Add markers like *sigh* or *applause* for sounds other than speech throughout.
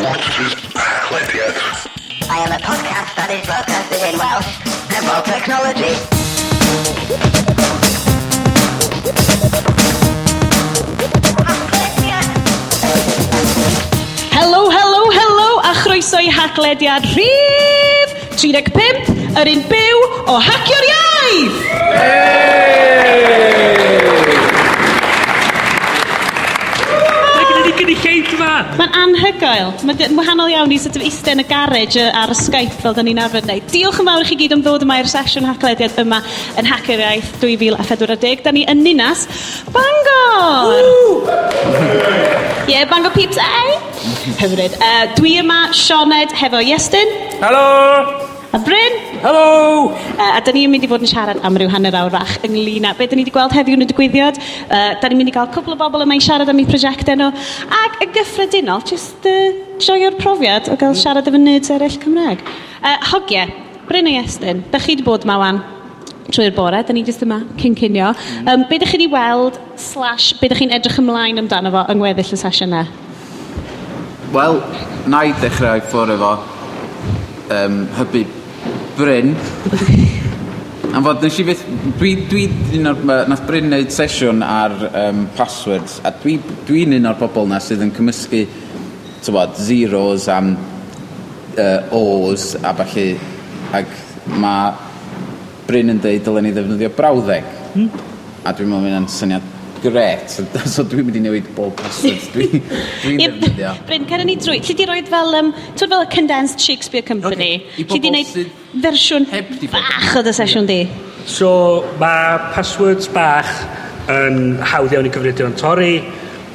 Monsters Podlediad. I am a podcast that is broadcasted in Welsh and about technology. Helo, helo, helo, a chroeso i haglediad rhif 35, yr un byw o Hacio'r Iaith! Hey! rhan. Mae'n anhygoel. Mae'n wahanol iawn i sort of eistedd yn y garage ar y Skype fel da ni'n arfer wneud. Diolch yn fawr i chi gyd am ddod yma i'r sesiwn haglediad yma yn Hacker Iaith 2040. Da ni yn ninas Bangor! Ie, yeah, Bangor peeps, ei! Hyfryd. Uh, dwi yma Sioned hefo Iestyn. Helo! A Bryn. Helo! Uh, a da ni'n mynd i fod yn siarad am ryw hanner awr fach ynglyn â beth da ni wedi gweld heddiw yn y digwyddiad. Uh, da ni'n mynd i gael cwbl o bobl yma i siarad am eu prosiectau nhw. Ac yn gyffredinol, jyst uh, joio'r profiad o gael siarad efo nerds eraill Cymraeg. Uh, hogiau, Bryn a Iestyn, da chi wedi bod yma wan trwy'r bore, da ni jyst yma cyn cynio. Um, mm. be da chi wedi weld, slash, be da chi'n edrych ymlaen amdano fo yng ngweddill y sesiynau? Wel, na i ddechrau ffwrdd efo um, hybu Bryn. Am fod, nes i fyth... Dwi, dwi un o'r... ma- Nath Bryn wneud sesiwn ar um, passwords, a dwi, dwi'n un o'r bobl na sydd yn cymysgu, tywod, zeros am uh, O's a falle, ac mae Bryn yn dweud dylen ni ddefnyddio brawddeg. Hmm? A dwi'n meddwl mae'n syniad gret. So, *laughs* so dwi'n mynd i newid bob password. *laughs* Dwi'n dwi ddefnyddio. Bryn, cer ni drwy. lle di roed fel, um, twyd fel y Condensed Shakespeare Company. Okay. I bobl di neud fersiwn bach o dy sesiwn di. So, mae passwords bach yn hawdd iawn i gyfrifiadur yn torri.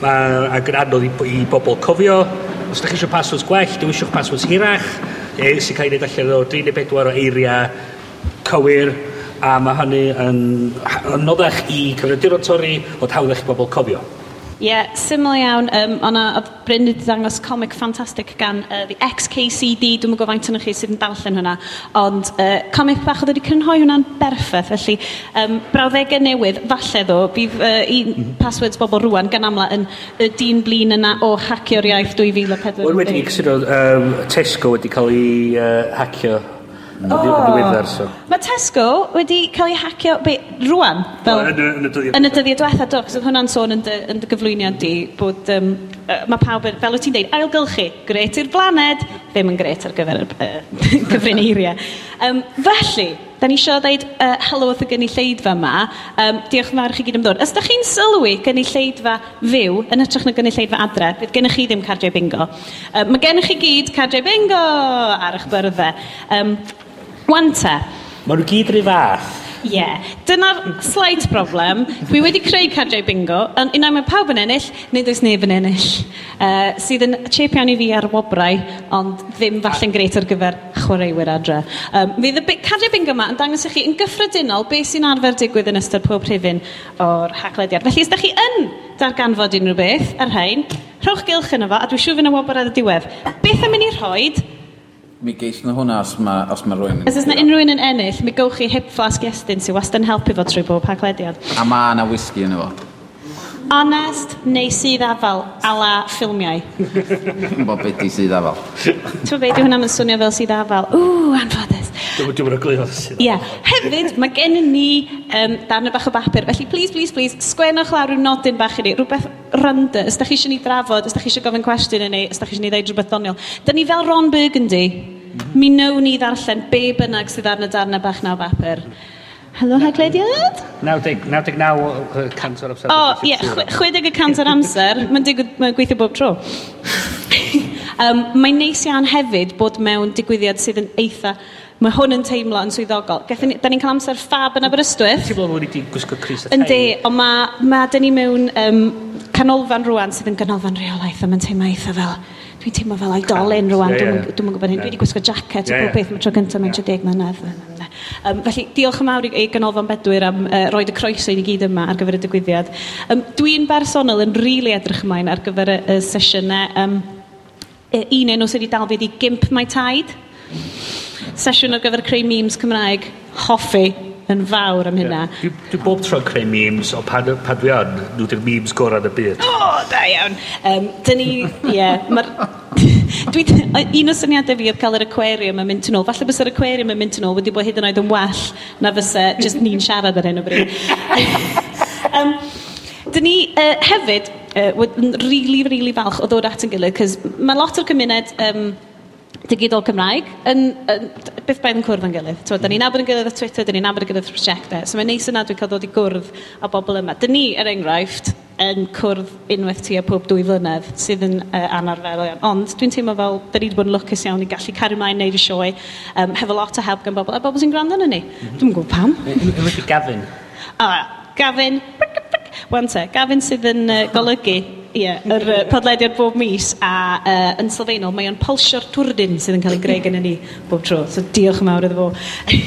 Mae ag yn anodd i, i bobl cofio. Os ydych chi eisiau passwords gwell, dwi'n eisiau passwords hirach. E, sy'n cael ei wneud allan o 34 o eiriau cywir A mae hynny yn hy- yn anoddach i cyfrifiaduron torri, ond hawddach i bobl cofio. Ie, yeah, syml iawn. Um, ona, oedd Bryn wedi dangos comic ffantastig gan uh, The XKCD. Dwi'n mwyn gofaint yn chi sydd yn darllen hwnna. Ond uh, comic bach oedd wedi crynhoi hwnna'n berffaith. Felly, um, brawddegau newydd, falle ddo, bydd uh, un mm -hmm. passwords bobl rwan gan amla yn y dyn blin yna o hacio'r iaith 2004. Wel wedi, cysyno, um, Tesco wedi cael ei uh, hacio Oh. Ddiweddar, so. Mae Tesco wedi cael ei hacio be, rwan, fel, yn y dyddiau diwethaf, do, cos oedd hwnna'n sôn yn dy, yn dy gyflwyniad di, bod um, mae pawb, yn, fel wyt ti'n deud, ailgylchu, gret i'r blaned, ddim yn gret ar gyfer y uh, *laughs* gyfrineiriau. Um, felly, da ni eisiau dweud uh, helo wrth y gynulleidfa yma. Um, diolch yn fawr i chi gyd am ddod. Os da chi'n sylwi gynulleidfa fyw yn ytrach na gynulleidfa adre, bydd gennych chi ddim cardiau bingo. Um, mae gennych chi gyd cardiau bingo ar eich byrddau. Um, Wanta. Mae nhw gyd rhyw fath. Ie. Yeah. Dyna'r slight problem. Dwi wedi creu cardiau bingo, ond unai mae pawb yn ennill, nid oes neb yn ennill. Uh, sydd yn chep iawn i fi ar wobrau, ond ddim falle'n greit ar gyfer chwaraewyr adre. Um, fydd y cardiau bingo yma yn dangos i chi yn gyffredinol beth sy'n arfer digwydd yn ystod pob rhifin o'r haglediad. Felly, os da chi yn darganfod unrhyw beth ar rhain, rhowch gylch yno fo, a dwi'n siŵr fy'n y wobr ar y diwedd. Beth am mynd i rhoi mi geis na hwnna os mae os ma rhywun... Os oes na unrhyw un yn ennill, mi gowch chi hip flask estyn sy'n wastad yn helpu fo trwy bob haglediad. A mae na whisky yn efo. Honest neu sydd afal, ala ffilmiau? Bo beth di sydd afal. Ti'n be, di hwnna'n swnio fel sydd afal. Ww, anffodus. Dwi'n mynd o'r Ie. Hefyd, mae gen ni um, darn bach o bapur. Felly, please, please, please, sgwennwch lawr rhyw nodyn bach i ni. Rhywbeth rynda. Os da chi eisiau ni drafod, os da chi eisiau gofyn cwestiwn i ni, os da chi eisiau ni ddeud rhywbeth doniol. Da ni fel Ron Burgundy. Mi nawn ni ddarllen be bynnag sydd ar y darnau bach na o bapur. Mm -hmm. Helo, haglediad? 90, 99 o'r amser. O, ie, 60 o'r amser. Mae'n ma gweithio bob tro. *laughs* um, mae'n neis iawn hefyd bod mewn digwyddiad sydd yn eitha... Mae hwn yn teimlo yn swyddogol. Gethon ni, da ni'n cael amser ffab yn Aberystwyth. Ti'n bod wedi di gwisgo Cris a Thai? Yndi, ond mae ma, ma da ni mewn um, canolfan rwan sydd yn ganolfan reolaeth a mae'n teimlo eitha fel Dwi'n teimlo fel oedolyn rwan, yeah, yeah. dwi'n gwybod hyn. Yeah. Dwi wedi gwisgo jacket yeah, yeah. pob beth mae tro gyntaf mewn 30 mlynedd. Um, felly, diolch yn fawr i, i Ganolfan Bedwyr am uh, roed y croeso i ni gyd yma ar gyfer y digwyddiad. Um, dwi'n bersonol yn rili really edrych ymlaen ar gyfer y, y sesiynau. Um, un enw sydd wedi dal fi ydi Gimp Mae Taid. Sesiwn ar gyfer creu memes Cymraeg. Hoffi yn fawr am hynna. Yeah. Dwi, dwi bob tro'n creu memes, o pan, pan dwi yn, nhw di'r memes gorau yn y byd. O, oh, da iawn. Um, dyn ni, ie, yeah, mae'r... *laughs* Dwi, un o syniadau fi oedd cael yr aquarium yn mynd yn ôl. Falle bys yr aquarium yn mynd yn ôl wedi bod hyd yn oed yn well na fysa just ni'n siarad ar hyn o bryd. *laughs* um, dyn ni uh, hefyd uh, yn really, really falch o ddod at yn gilydd, cos mae lot o'r cymuned um, digidol Cymraeg yn, yn, beth bydd yn cwrdd yn gilydd. Twa, da ni'n nabod yn gilydd ar Twitter, da ni'n nabod yn gilydd ar prosiectau. So mae'n neis yna dwi'n cael dod i gwrdd a bobl yma. Dyn ni, er enghraifft, yn cwrdd unwaith tu a pob dwy flynedd sydd yn uh, anarferol iawn. Ond dwi'n teimlo fel, da ni wedi bod yn lwcus iawn i gallu cario mlaen neud y sioe, um, hefo lot o help gan bobl, a bobl sy'n gwrando yn ni. Mm -hmm. Dwi'n gwybod pam. Yn Gavin. A, Gavin. Wan te, Gavin sydd yn uh, golygu Ie, yr uh, podlediad bob mis a uh, yn sylfaenol mae o'n pulsio'r twrdyn sydd yn cael ei greu gen ni bob tro. So diolch yn mawr iddo fo.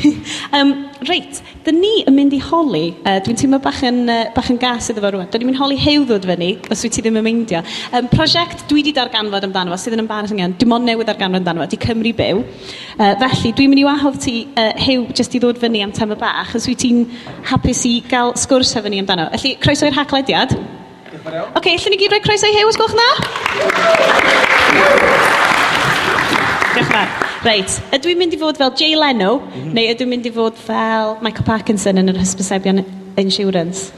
*laughs* um, reit, da ni yn mynd i holi. Uh, Dwi'n teimlo bach yn, uh, bach yn gas iddo fo rwan. Da ni'n mynd holi hewddod fe ni, os wyt ti ddim yn meindio. Um, prosiect dwi wedi darganfod amdano fo, sydd yn embarrassing iawn. dwi'n ond newydd darganfod amdano fo, di Cymru byw. Uh, felly, dwi'n mynd i wahodd ti uh, hew jyst i ddod fyny am tema bach, os wyt ti'n hapus i gael sgwrs efo ni amdano. Felly, croeso i'r haglediad. Oce, okay, llyn ni gyd roi croeso i Hew, os gwelwch na? Diolch yn Reit, ydw i'n mynd i fod fel Jay Leno, mm -hmm. neu ydw i'n mynd i fod fel Michael Parkinson yn yr hysbysebion insurance?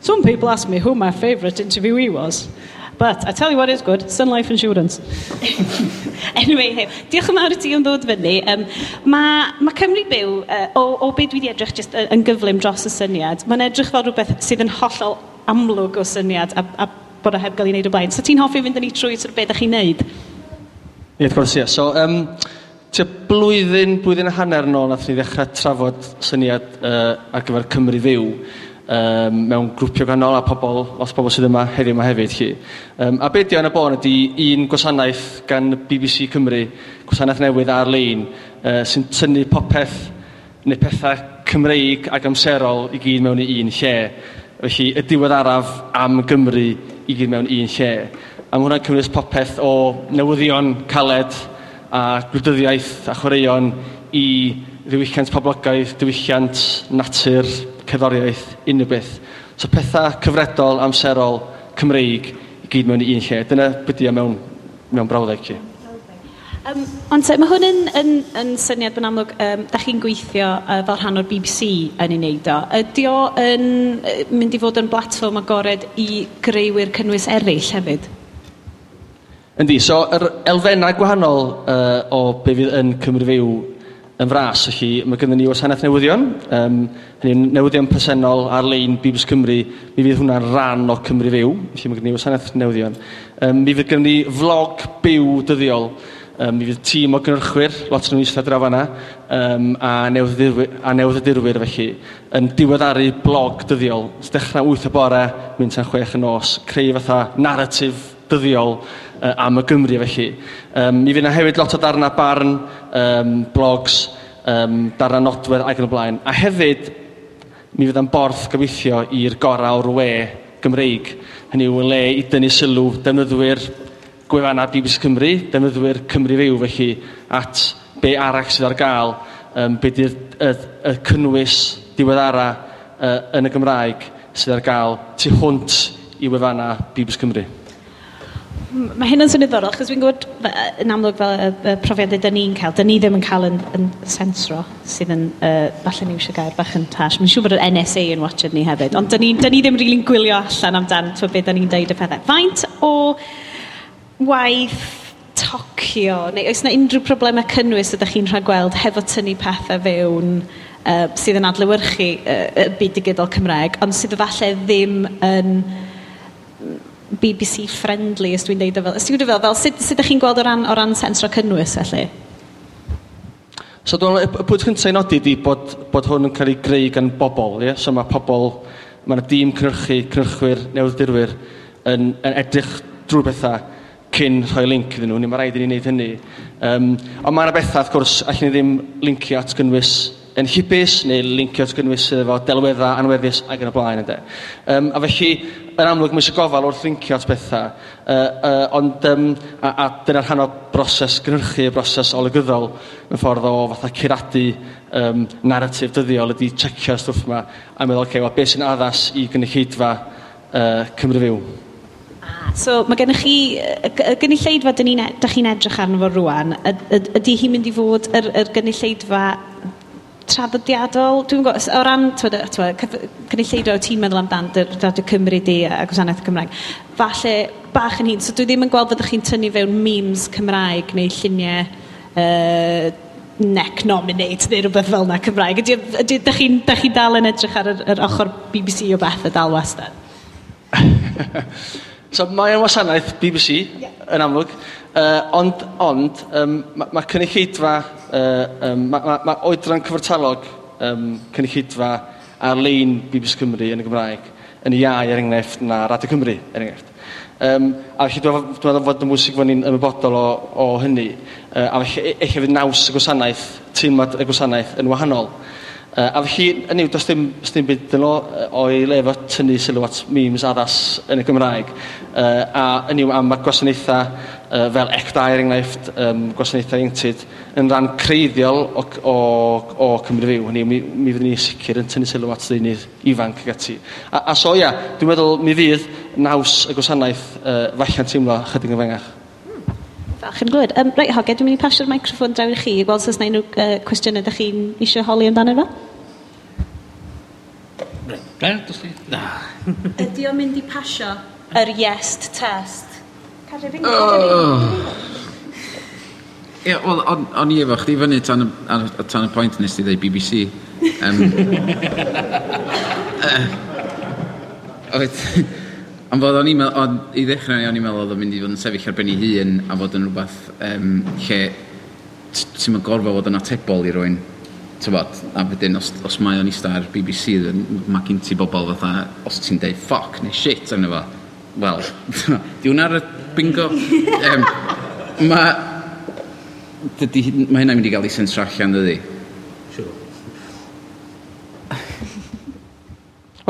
Some people ask me who my favourite interviewee was. But I tell you what is good, Sun Life Insurance. *laughs* anyway, hey, diolch yn fawr i ti am ddod fyny. Um, mae ma Cymru byw, uh, o, o beth dwi wedi edrych just yn gyflym dros y syniad, mae'n edrych fel rhywbeth sydd yn hollol amlwg o syniad a, a bod o heb gael ei wneud o blaen. So ti'n hoffi fynd yn ei trwy sy'r beth ydych chi'n neud? Ie, wrth gwrs, ie. So, um, tia, blwyddyn, blwyddyn a hanner nôl nath ni ddechrau trafod syniad uh, ar gyfer Cymru fyw um, mewn grwpio gannol a pobl, os pobl sydd yma heddiw yma hefyd chi. Um, a beth di o'n y bon ydy un gwasanaeth gan BBC Cymru, gwasanaeth newydd ar-lein, uh, sy'n tynnu popeth neu pethau Cymreig ac amserol i gyd mewn i un lle. Felly, y diwedd araf am Gymru i gyd mewn un lle. A mae hwnna'n cynnwys popeth o newyddion caled a gwleidyddiaeth a chwaraeon i ddiwylliant poblogaidd, diwylliant, natur, cerddoriaeth, unrhyw beth. So pethau cyfredol, amserol, Cymreig i gyd mewn i un lle. Dyna byddu mewn, mewn brawddeg chi. Um, ond mae hwn yn, yn, yn syniad yn amlwg, um, da chi'n gweithio uh, fel rhan o'r BBC yn ei wneud o. Ydy o yn mynd i fod yn blatfform agored i greuwyr cynnwys eraill hefyd? Yndi, so yr elfennau gwahanol uh, o be fydd yn Cymru Fyw yn fras, felly mae gennym ni wasanaeth newyddion, um, hynny'n newyddion presennol ar-lein BBC Cymru, mi fydd hwnna'n rhan o Cymru Fyw, felly mae gennym ni wasanaeth newyddion. Um, mi fydd gennym ni vlog byw dyddiol, Um, mi fydd tîm o gynrychwyr, lot o'n eistedd draw fanna, um, a newyddiadurwyr, a newyddiadurwyr felly, yn diweddaru blog dyddiol. Ys Dechrau 8 y bore, mynd tan 6 y nos, creu fatha narratif dyddiol uh, am y Gymru felly. Um, mi fydd yna hefyd lot o darna barn, um, blogs, um, darna nodwedd ac yn y blaen. A hefyd, mi fydd am borth gobeithio i'r gorau o'r we Gymreig. Hynny yw, le i dynnu sylw defnyddwyr gwefannau BBC Cymru, defnyddwyr Cymru Fyw felly, at be arall sydd ar gael, um, be di'r y, y cynnwys diweddara uh, yn y Gymraeg sydd ar gael tu hwnt i wefannau BBC Cymru. Mae hyn yn syniddorol, achos dwi'n gwybod yn amlwg fel y, y profiadau dyn ni'n cael, dyn ni ddim yn cael yn, yn sensro sydd yn, uh, falle ni eisiau gair bach yn tash. Mae'n siŵr bod yr NSA yn watched ni hefyd, ond dyn ni, dyn ni ddim rili'n really gwylio allan amdan beth dyn ni'n deud y pethau. Faint o waith tocio, neu oes yna unrhyw problemau cynnwys ydych chi'n rhagweld hefo tynnu pethau fewn uh, sydd yn adlewyrchu uh, y byd digidol Cymraeg, ond sydd efallai ddim yn BBC friendly, os dwi'n deud o fel. Os dwi'n deud fel, fel sut, sut ydych chi'n gweld o ran, o ran sensro cynnwys, felly? So dwi'n y pwynt cyntaf i nodi di bod, bod hwn yn cael ei greu gan bobl. Ie? So mae pobl, mae yna dîm cynrychu, cynrychwyr, newyddiadurwyr yn, yn edrych drwy bethau cyn rhoi link iddyn nhw, ni mae rhaid i ni wneud hynny. Um, ond mae yna bethau, wrth gwrs, allan ni ddim lincio at gynnwys yn hibus neu lincio at gynnwys sydd efo delweddau anweddus ac yn y blaen ynddo. Um, a felly, yn amlwg, mae eisiau gofal wrth lincio at bethau, uh, uh, ond um, a, a dyna'r rhan o broses gynhyrchu, broses olygyddol, yn ffordd o fatha curadu um, narratif dyddiol ydy checio'r stwff yma a meddwl, okay, well, beth sy'n addas i gynulleidfa uh, Cymru Fyw. So mae gennych chi, y gynulleidfa dyn ni'n e, da chi'n edrych arno fo rwan, ydy hi'n mynd i fod yr, yr gynulleidfa traddodiadol, dwi'n gwybod, o ran cynulleidfa o ti'n meddwl amdan dy Radio Cymru di a Gwasanaeth Cymraeg, falle bach yn hun, so dwi ddim yn gweld fyddwch chi'n tynnu fewn memes Cymraeg neu lluniau uh, neck nominate neu rhywbeth fel yna Cymraeg. Ydy, ydy, da chi'n chi dal yn edrych ar yr, yr ochr BBC o beth y dal wastad? *laughs* So mae o'n wasanaeth BBC yeah. yn amlwg, uh, ond, ond um, mae ma cynulleidfa, uh, um, mae ma, ma oedran cyfartalog um, cynulleidfa ar-lein BBC Cymru yn y Gymraeg yn iau er enghraifft na Radio Cymru er enghraifft. Um, a felly dwi'n meddwl fod y mwysig fod ni'n ymwybodol o, o hynny. Uh, a felly eich fydd naws y gwasanaeth, teimlad y gwasanaeth yn wahanol. Uh, a felly, yn yw, does dim, does dim byd yn o, o'i lefo tynnu sylw at memes addas yn y Gymraeg. Uh, a yn yw, am y gwasanaethau uh, fel ECDA, er enghraifft, um, gwasanaethau ieunctid, yn rhan creiddiol o, o, o Cymru Fyw. Hynny, mi, mi fyddwn ni sicr yn tynnu sylw at ddeunydd ifanc ag ati. A, a so, ia, dwi'n meddwl mi fydd naws y gwasanaeth uh, falle'n teimlo chydig yn fengach falch yn glwyd. Um, reit, Hoge, dwi'n mynd i pasio'r microfon draw i chi, i gweld os yna unrhyw uh, cwestiynau ydych chi'n eisiau holi amdano fo. Na. *laughs* Ydy o'n mynd i pasio yr yes test? Carrifin, oh. Ie, wel, o'n i efo chdi fyny tan y pwynt nes ti dweud BBC. Um, uh, *laughs* Ond fod o'n i'n meddwl, o, i ddechrau o'n i'n meddwl oedd o'n mynd i fod yn sefyll ar ben ei hun a fod yn rhywbeth um, lle ti'n mynd gorfod fod yn atebol i rwy'n tybod, a wedyn os, os mae o'n eista ar BBC mae gen ti bobl fatha os ti'n deud ffoc neu shit arno fo. Wel, *laughs* di hwnna ar y bingo? *laughs* Um, mae dydy, mae hynna'n mynd i gael ei sensio allan dydy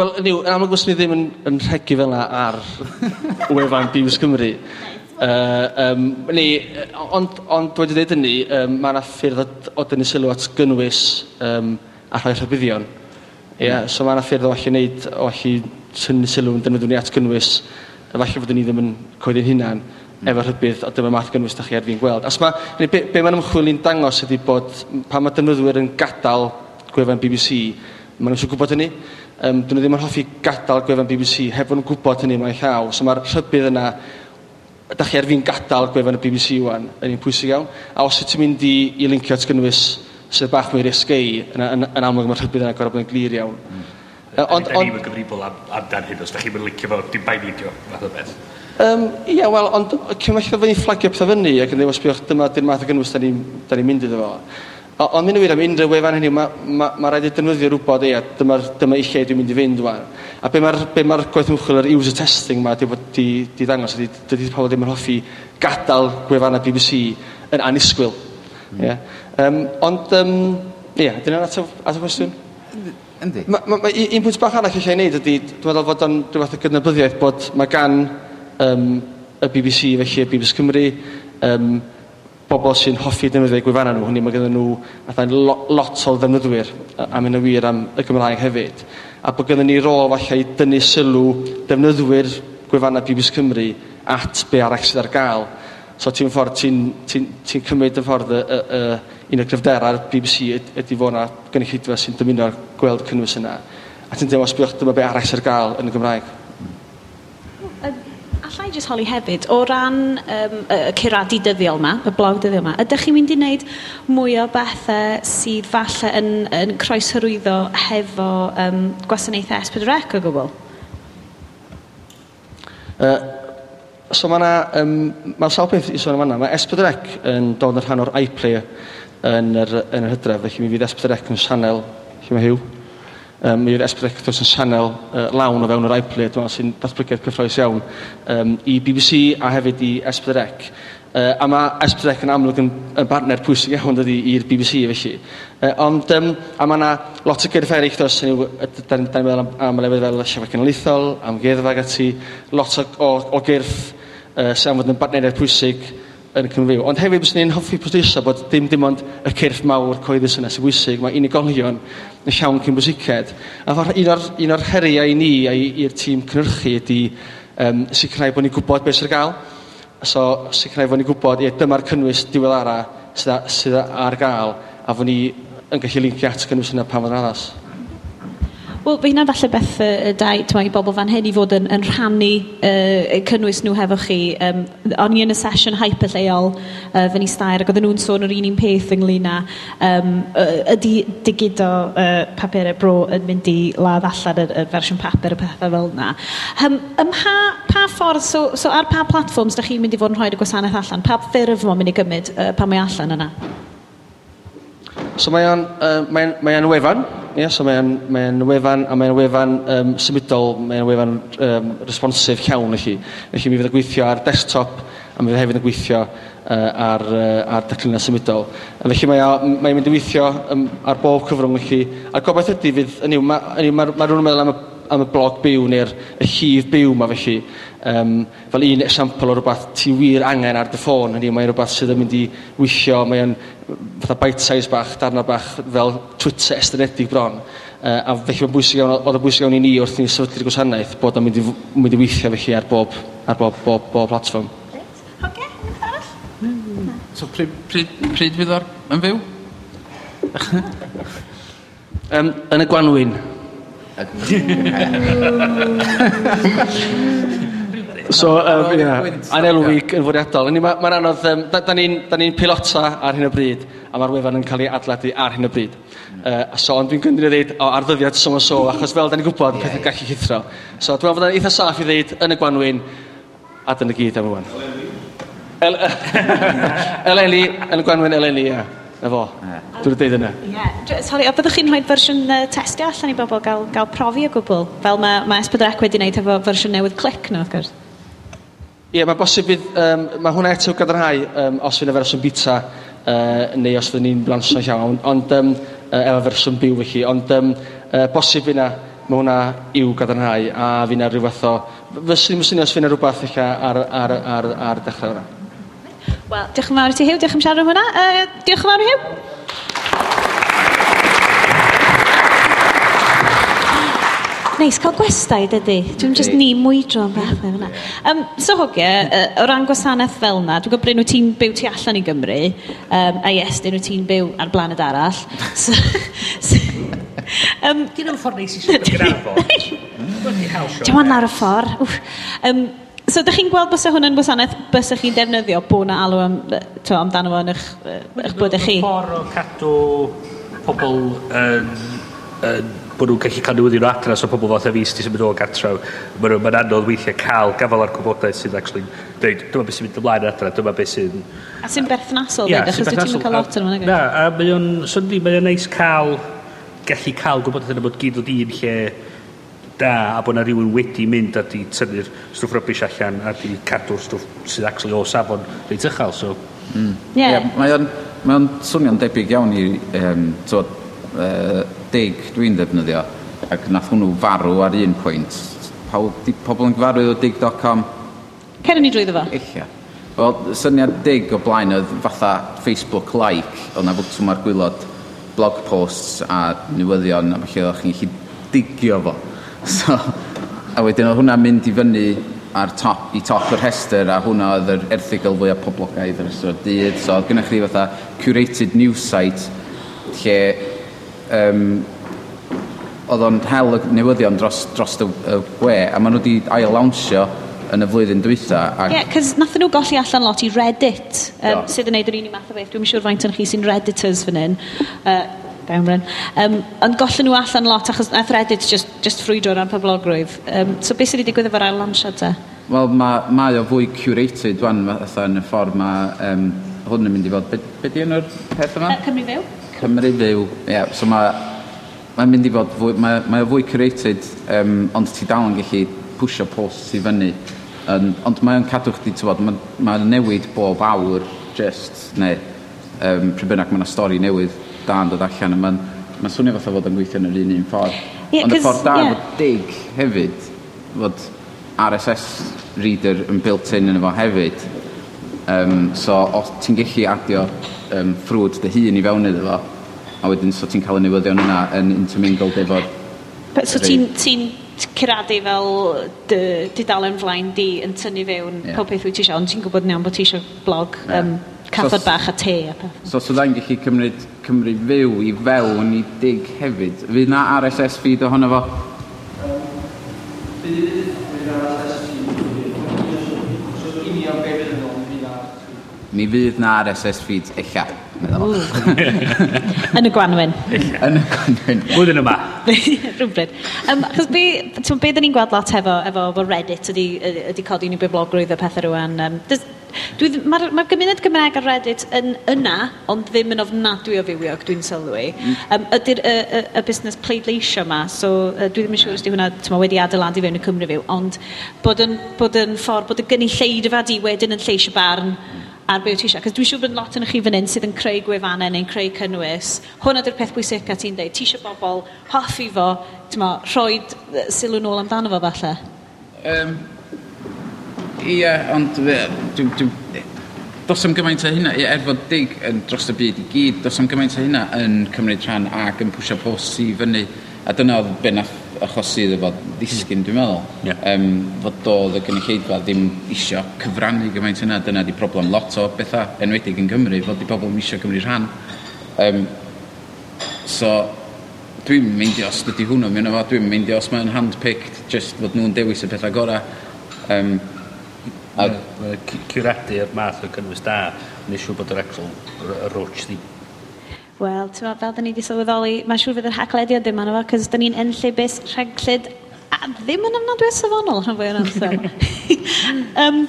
Wel, niw, yn amlwg os ni ddim yn, yn rhegu fel yna ar *laughs* wefan Biws Cymru. Uh, um, ni, ond, ond wedi dweud yn um, mae yna ffyrdd o, o dynnu sylw at gynnwys um, a rhoi rhybuddion. Ie, yeah, mm. so mae yna ffyrdd o allu wneud, o allu tynnu sylw yn dynnu ni at gynnwys, a falle fod ni ddim yn coeddi'n hunan, mm. efo rhybydd, o dyma math gynnwys da chi ar fi'n gweld. Os ma, be, be mae'n ymchwil ni'n dangos ydy bod pan mae defnyddwyr yn gadael gwefan BBC, maen nhw'n gwybod hynny. Um, dyn nhw ddim yn hoffi gadael gwefan BBC heb fod nhw'n gwybod hynny mae'n llaw. So mae'r rhybydd yna, da chi ar fi'n gadael gwefan y BBC wan, yn un pwysig iawn. A os ydych chi'n mynd i, i lincio at gynnwys sydd bach mwy risgau, yn, yn, yn amlwg mae'r rhybydd yna gorau bod yn glir iawn. Mm. Uh, ond, da ni'n gyfrifol am, amdan hyn, os da chi'n mynd licio fo, dim bai nidio, fath o beth. Um, Ie, yeah, wel, ond cymell fydda ni'n fflagio pethau fyny ac yn ddewis bwch dyma dy'r math o gynnwys da ni'n ni mynd iddo fo. O- ond mynd yn wir am unrhyw wefan hynny mae ma' ma' rhaid i defnyddio'r wbod ia dyma'r dyma i lle dwi'n mynd i fynd ŵan a be' mae'r be' ma'r gwaith ymchwil yr user testing 'ma 'di bod 'di 'di ddangos ydi dydi pobol ddim yn hoffi gadal gwefanna BBC yn anisgwyl. Mm. Yeah. Um, ond um, ia 'di hynna'n atab at y cwestiwn? Yndi. Ma' ma' ma' un pwynt bach arall ella i neud ydi dwi meddwl fod o'n rhywbeth o gydnabyddiaeth bod mae gan um, y BBC felly y BBC Cymru um, bobl sy'n hoffi defnyddio gwefannau nhw, hynny mae gennym nhw fatha'n lo, lot o ddefnyddwyr am yn y wir am y Gymraeg hefyd. A bod gennym ni rôl falle i dynnu sylw defnyddwyr gwefannau BBC Cymru at be arall sydd ar gael. So ti'n ffordd, ti'n ti, ti, ti cymryd y ffordd y, y, y, un o gryfderau'r BBC ydy fod yna gynulleidfa sy'n dymuno gweld cynnwys yna. A ti'n deimlo sbioch dyma be arall sydd ar gael yn y Gymraeg allai jyst holi hefyd, o ran um, y curadu dyddiol yma, y blog dyddiol yma, ydych chi'n mynd i wneud mwy o bethau sydd falle yn, yn croesyrwyddo hefo um, gwasanaethau S4C o gwbl? Uh, so mae yna, um, mae sawl peth i sôn am yna, mae S4C yn dod yn rhan o'r iPlayer yn yr, yn yr hydref, felly mi fydd S4C yn sianel, lle mae hiw, um, mi yw'r esbrygatws yn sianel uh, lawn o fewn yr iPlayer, dwi'n meddwl sy'n datblygiad cyffroes iawn, um, i BBC a hefyd i S4C. Uh, a mae S4C yn amlwg yn, yn barner pwysig iawn dydy i'r BBC felly. Uh, ond, um, a mae yna lot o gyrff eraill dos, da ni'n meddwl am, am lefydd fel siafau cenlithol, am geddfa ati, lot o, o, o gyrff uh, sy'n fod yn barneriaeth pwysig, yn Cymru. Ond hefyd bys ni'n hoffi pwysleisio bod dim dim ond y cyrff mawr coeddus yna sy'n bwysig, mae unigolion yn llawn cyn bwysiced. A fawr, un o'r, un o'r heriau i ni a i'r tîm cynhyrchu ydy um, sicrhau bod ni'n gwybod beth sy'n gael. So sicrhau bod ni'n gwybod, ie, dyma'r cynnwys diwedd ara sydd, sydd ar gael a fod ni yn gallu lincio at cynnwys yna pan fod yn addas. Wel, fe hynna'n falle beth y uh, dau, ti'n i bobl fan hyn i fod yn, yn rhannu uh, cynnwys nhw hefo chi. Um, o'n i yn y sesiwn hype lleol uh, fy ni stair, ac oedden nhw'n sôn o'r un un peth ynglyn â um, ydy digido uh, papurau bro yn mynd i ladd allan y, y fersiwn papur y pethau fel yna. Um, ym ha, pa ffordd, so, so ar pa platforms da chi'n mynd i fod yn rhoi'r gwasanaeth allan? Pa ffurf mae'n mynd i gymryd uh, pa mae allan yna? So mae o'n uh, mae, mae o'n wefan, yeah, so mae o'n mae o'n wefan a mae o'n wefan um, symudol, mae o'n wefan um, responsif llawn i chi. Felly mi fydd yn gweithio ar desktop a mi fydd hefyd yn gweithio uh, ar, uh, ar declinau symudol. A Felly mae o'n mynd i weithio um, ar bob cyfrwng i. A'r gobaith ydy fydd, yn i'w, mae ma, ma, ma, ma rhywun yn meddwl am y, am y blog byw neu'r llif byw yma felly. Um, fel un esiampl o rhywbeth ti wir angen ar dy ffôn, hynny mae'n rhywbeth sydd yn mynd i weithio, mae'n fatha bite-size bach, darna bach fel Twitter estynedig bron. Uh, a felly mae'n bwysig iawn, oedd yn bwysig iawn i ni wrth i ni sefydlu'r gwasanaeth bod o'n mynd i, mynd i weithio felly ar bob, ar bob, bob, bob platform. Mm. So pryd, pryd, pryd fydd o'r yn fyw? *laughs* um, yn y gwanwyn. *laughs* So, um, yeah, anelw week yn fwriadol. Mae'n ma, ma anodd, um, da, da ni'n ni pilota ar hyn o bryd, a mae'r wefan yn cael ei adladu ar hyn o bryd. Uh, so, ond dwi'n gynnu i ddweud, o, ar ddyddiad so so, achos fel da ni'n gwybod, yeah, pethau gallu llithro. So, dwi'n meddwl eitha saff i ddweud yn y gwanwyn, a dyna gyd am ywan. *laughs* Eleni, yn y gwanwyn Eleni, ie. Na fo. Dwi'n dweud yna. Ie. Sori, a byddwch chi'n rhoi fersiwn uh, testio allan i bobl gael, gael profi o gwbl? Fel mae ma S4C wedi wneud efo fersiwn newydd clic nhw, wrth gwrs. Ie, mae'n bosib bydd... Um, mae hwnna eto gadarnhau um, os fydd y fersiwn bita uh, neu os fydd ni'n blansio iawn, ond um, uh, efo fersiwn byw felly. Ond um, uh, bosib fyna, mae hwnna i'w gadarnhau a fyna rhyw fath o... Fyswn i'n syni os fyna rhywbeth eich ar, ar, ar, ar dechrau hwnna. Wel, diolch yn fawr i ti, Hugh. Diolch am siarad hwnna. Uh, diolch yn fawr, Hugh. neis cael gwestai, dydy. Dwi'n just ni mwydro am beth yna. Um, so hogia, uh, o ran gwasanaeth fel yna, dwi'n gwybod nhw ti'n byw tu allan i Gymru, um, a yes, dyn nhw ti'n byw ar blaned arall. *laughs* So, so, um, Dyn nhw'n ffordd neis i siarad gyda'r Dwi'n wan ar y ffordd. Um, So, da chi'n gweld bys hwn yn gwasanaeth bys chi'n defnyddio bod na alw am, to, amdano fo yn eich, eich bod chi? Ffordd o cadw pobl yn, yn bod nhw'n gallu cael newyddion o adres so pobl fath o fi sydd wedi symud o gartref. Mae'n ma, anodd weithiau cael gafel ar gwybodaeth sydd actually dweud, dyma beth sy'n mynd ymlaen ar dyma beth sy'n... A sy'n berthnasol, yeah, achos dwi ddim yn cael lot yn Na, a mae o'n, syndi, mae o'n neis cael, gallu cael gwybodaeth yna bod gyd o dyn lle da a bod na rhywun wedi mynd a di tynnu'r stwff rybys allan a di cadw'r stwff sydd actually o safon reit uchel, so... Mm. Yeah. mae o'n mae o'n swnio'n debyg iawn i um, tywod, uh, dig dwi'n defnyddio ac nath hwnnw farw ar un pwynt. Pawb, di pobl yn gyfarwydd o dig.com? Cer ni drwyddo fo? Illa. Wel, syniad dig o blaen oedd fatha Facebook like, oedd na fwtwm ar gwylod blog posts a newyddion, a falle o'ch chi'n gallu digio fo. *laughs* So, a wedyn oedd hwnna'n mynd i fyny ar top, i top o'r rhestr a hwnna oedd yr erthigol fwyaf poblogaidd yr ystod dydd so oedd gennych chi fatha curated news site lle um, oedd o'n hel y newyddion dros, dros y, y gwe, a maen nhw wedi ail-lawnsio yn y flwyddyn dwytha. Ie, yeah, cys nathyn nhw golli allan lot i Reddit, um, sydd yn neud yr un i math o beth. Dwi'n siŵr faint o'n chi sy'n Redditors fan hyn. Uh, Damren. Um, ond gollen nhw allan lot, achos nath Reddit just, just ffrwydro ran poblogrwydd. Um, so beth sydd wedi digwydd efo'r ail-lansio te? Wel, mae, mae o fwy curated wan, fatha yn y ffordd mae um, hwn yn mynd i fod. Be, be di enw'r peth yma? Uh, Cymru Fyw. Cymru fyw, ie, yeah, so mae mae'n mynd i fod fwy, mae, mae o fwy created um, ond ti dal yn gallu pwysio posts i fyny. Um, ond mae o'n cadw chdi ti'n bod, mae'n ma newid bob awr just neu um, pryd bynnag mae yna stori newydd da yn dod allan a mae'n ma swnio fatha fod yn gweithio yn yr un un ffordd. Yeah, ond y ffordd da yeah. fod dig hefyd fod RSS reader yn built-in yn efo hefyd. Um, so os ti'n gallu adio um, ffrwd dy hun i fewn iddo fo, a wedyn so ti'n cael y newyddion yna yn intermingled efo'r... So ti'n ti cyrraedd fel dy, didalen flaen di yn tynnu fewn yeah. pob peth wyt ti eisiau, ond ti'n gwybod yn iawn bod ti eisiau blog yeah. um, cathod so, bach a te a peth. So so dda'n gallu cymryd, cymryd fyw i fewn i dig hefyd. Fydd na RSS feed ohono fo? mi fydd na RSS feeds eilla. *laughs* Yn y gwanwyn. Yn y gwanwyn. Blwyddyn yma. *laughs* Rhywbryd. Um, achos be, ti'n be da ni'n gweld lot efo, efo, efo Reddit ydy, ydy codi ni beblogrwydd a pethau rwan. Um, Mae'r ma gymuned Gymraeg ar Reddit yn yna, ond ddim yn ofnadwy o fywiog, dwi'n sylwi. Mm. Um, ydy'r y, y, y busnes pleidleisio yma, so uh, dwi ddim yn siŵr os di hwnna tyma, wedi adeiladu fewn y Cymru fyw, ond bod yn, bod yn ffordd, bod y gynulleidfa di wedyn yn lleisio barn ar be wyt ti eisiau. Cos dwi'n siŵr bod lot yn chi fan hyn sydd yn creu gwefannau neu'n creu cynnwys. Hwna ydy'r peth bwysig a ti'n dweud. Ti eisiau bobl hoffi fo, ti'n ma, rhoi sylw nôl amdano fo falle? Um, ia, ond dwi'n... Dwi, dwi, Dos am gymaint o hynna, ie, er fod dig yn dros y byd i gyd, dos am gymaint o hynna yn cymryd rhan ac yn pwysio post i fyny. A dyna oedd be nath achosi iddo fod ddisgyn, dwi'n meddwl. Yeah. Um, fod doedd y gynulleidfa ddim isio cyfrannu gymaint yna. Dyna di problem lot o bethau enwedig yn Gymru. fod di bobl isio Cymru rhan. Um, so, dwi'n meindio os ydy hwnnw mewn efo, dwi'n meindio os mae'n handpicked, just fod nhw'n dewis y pethau gorau. Um, a... Cwradu'r math o cynnwys da, nes siw bod yr actual roach ddim Wel, ti'n fel da ni wedi sylweddoli, mae'n siŵr fydd yr haglediad ddim anno fo, cos da ni'n enllibus bus a ddim yn ofnadwy o safonol rhan fwy o'n amser. *laughs* um,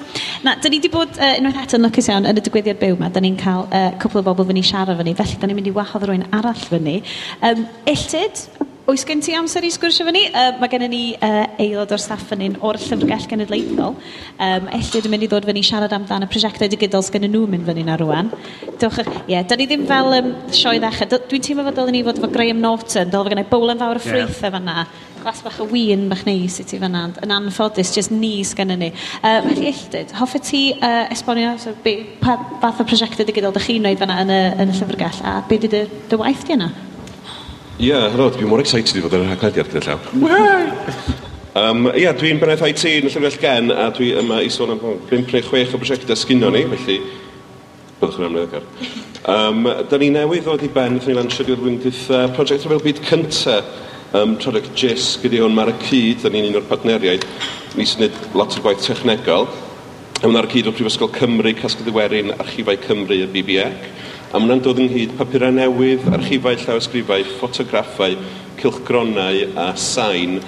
na, da ni wedi bod uh, unwaith eto yn lwcus iawn yn y digwyddiad byw yma, da ni'n cael uh, cwpl o bobl fyny siarad fyny, felly da ni'n mynd i wahodd rwy'n arall fyny. Um, illtyd, Oes gen ti amser i sgwrsio fyny? Uh, mae gennym ni uh, aelod o'r staff fan hyn o'r Llyfrgell Genedlaethol. Um, Ellyd yn mynd i ddod fyny siarad amdano prosiectau digidol sydd nhw mynd fyny na rwan. Dwch, ie, yeah, da ni ddim fel um, sioe ddechrau. Dwi'n teimlo fod dylen ni fod efo Graham Norton, dylen fod bowl yn fawr y ffrwythau yeah. fanna. Glas bach o wyn bach neis i ti fanna. Yn anffodus, jyst ni sgan ni. Uh, felly, Ellyd, hoffi ti uh, esbonio so, be, pa fath o prosiectau digidol ydych chi'n wneud fanna yn y, yn y llyfrgell a be dy dy waith di yna? Ie, helo, dwi'n mor excited i fod yn y rhaglediad gyda llaw. Um, ia, dwi'n Bennaeth IT yn y Llyfrell Gen, a dwi yma i sôn am 5 neu 6 o brosiectau sgynno ni, felly byddwch yn amlwg ar. Um, da ni newydd ddod i ben, ddyn ni lansio diwedd wyndydd uh, prosiect rhyfel byd Cynta, um, Project JIS, gyda hwn mae'r cyd, da ni'n un o'r partneriaid, ni sy'n lot o gwaith technegol, a mae'r cyd o'r Prifysgol Cymru, Casgyd Iwerin, Archifau Cymru a BBEC a mae hwnna'n dod ynghyd papurau newydd, archifau llawysgrifau, ffotograffau, cilchgronau a sain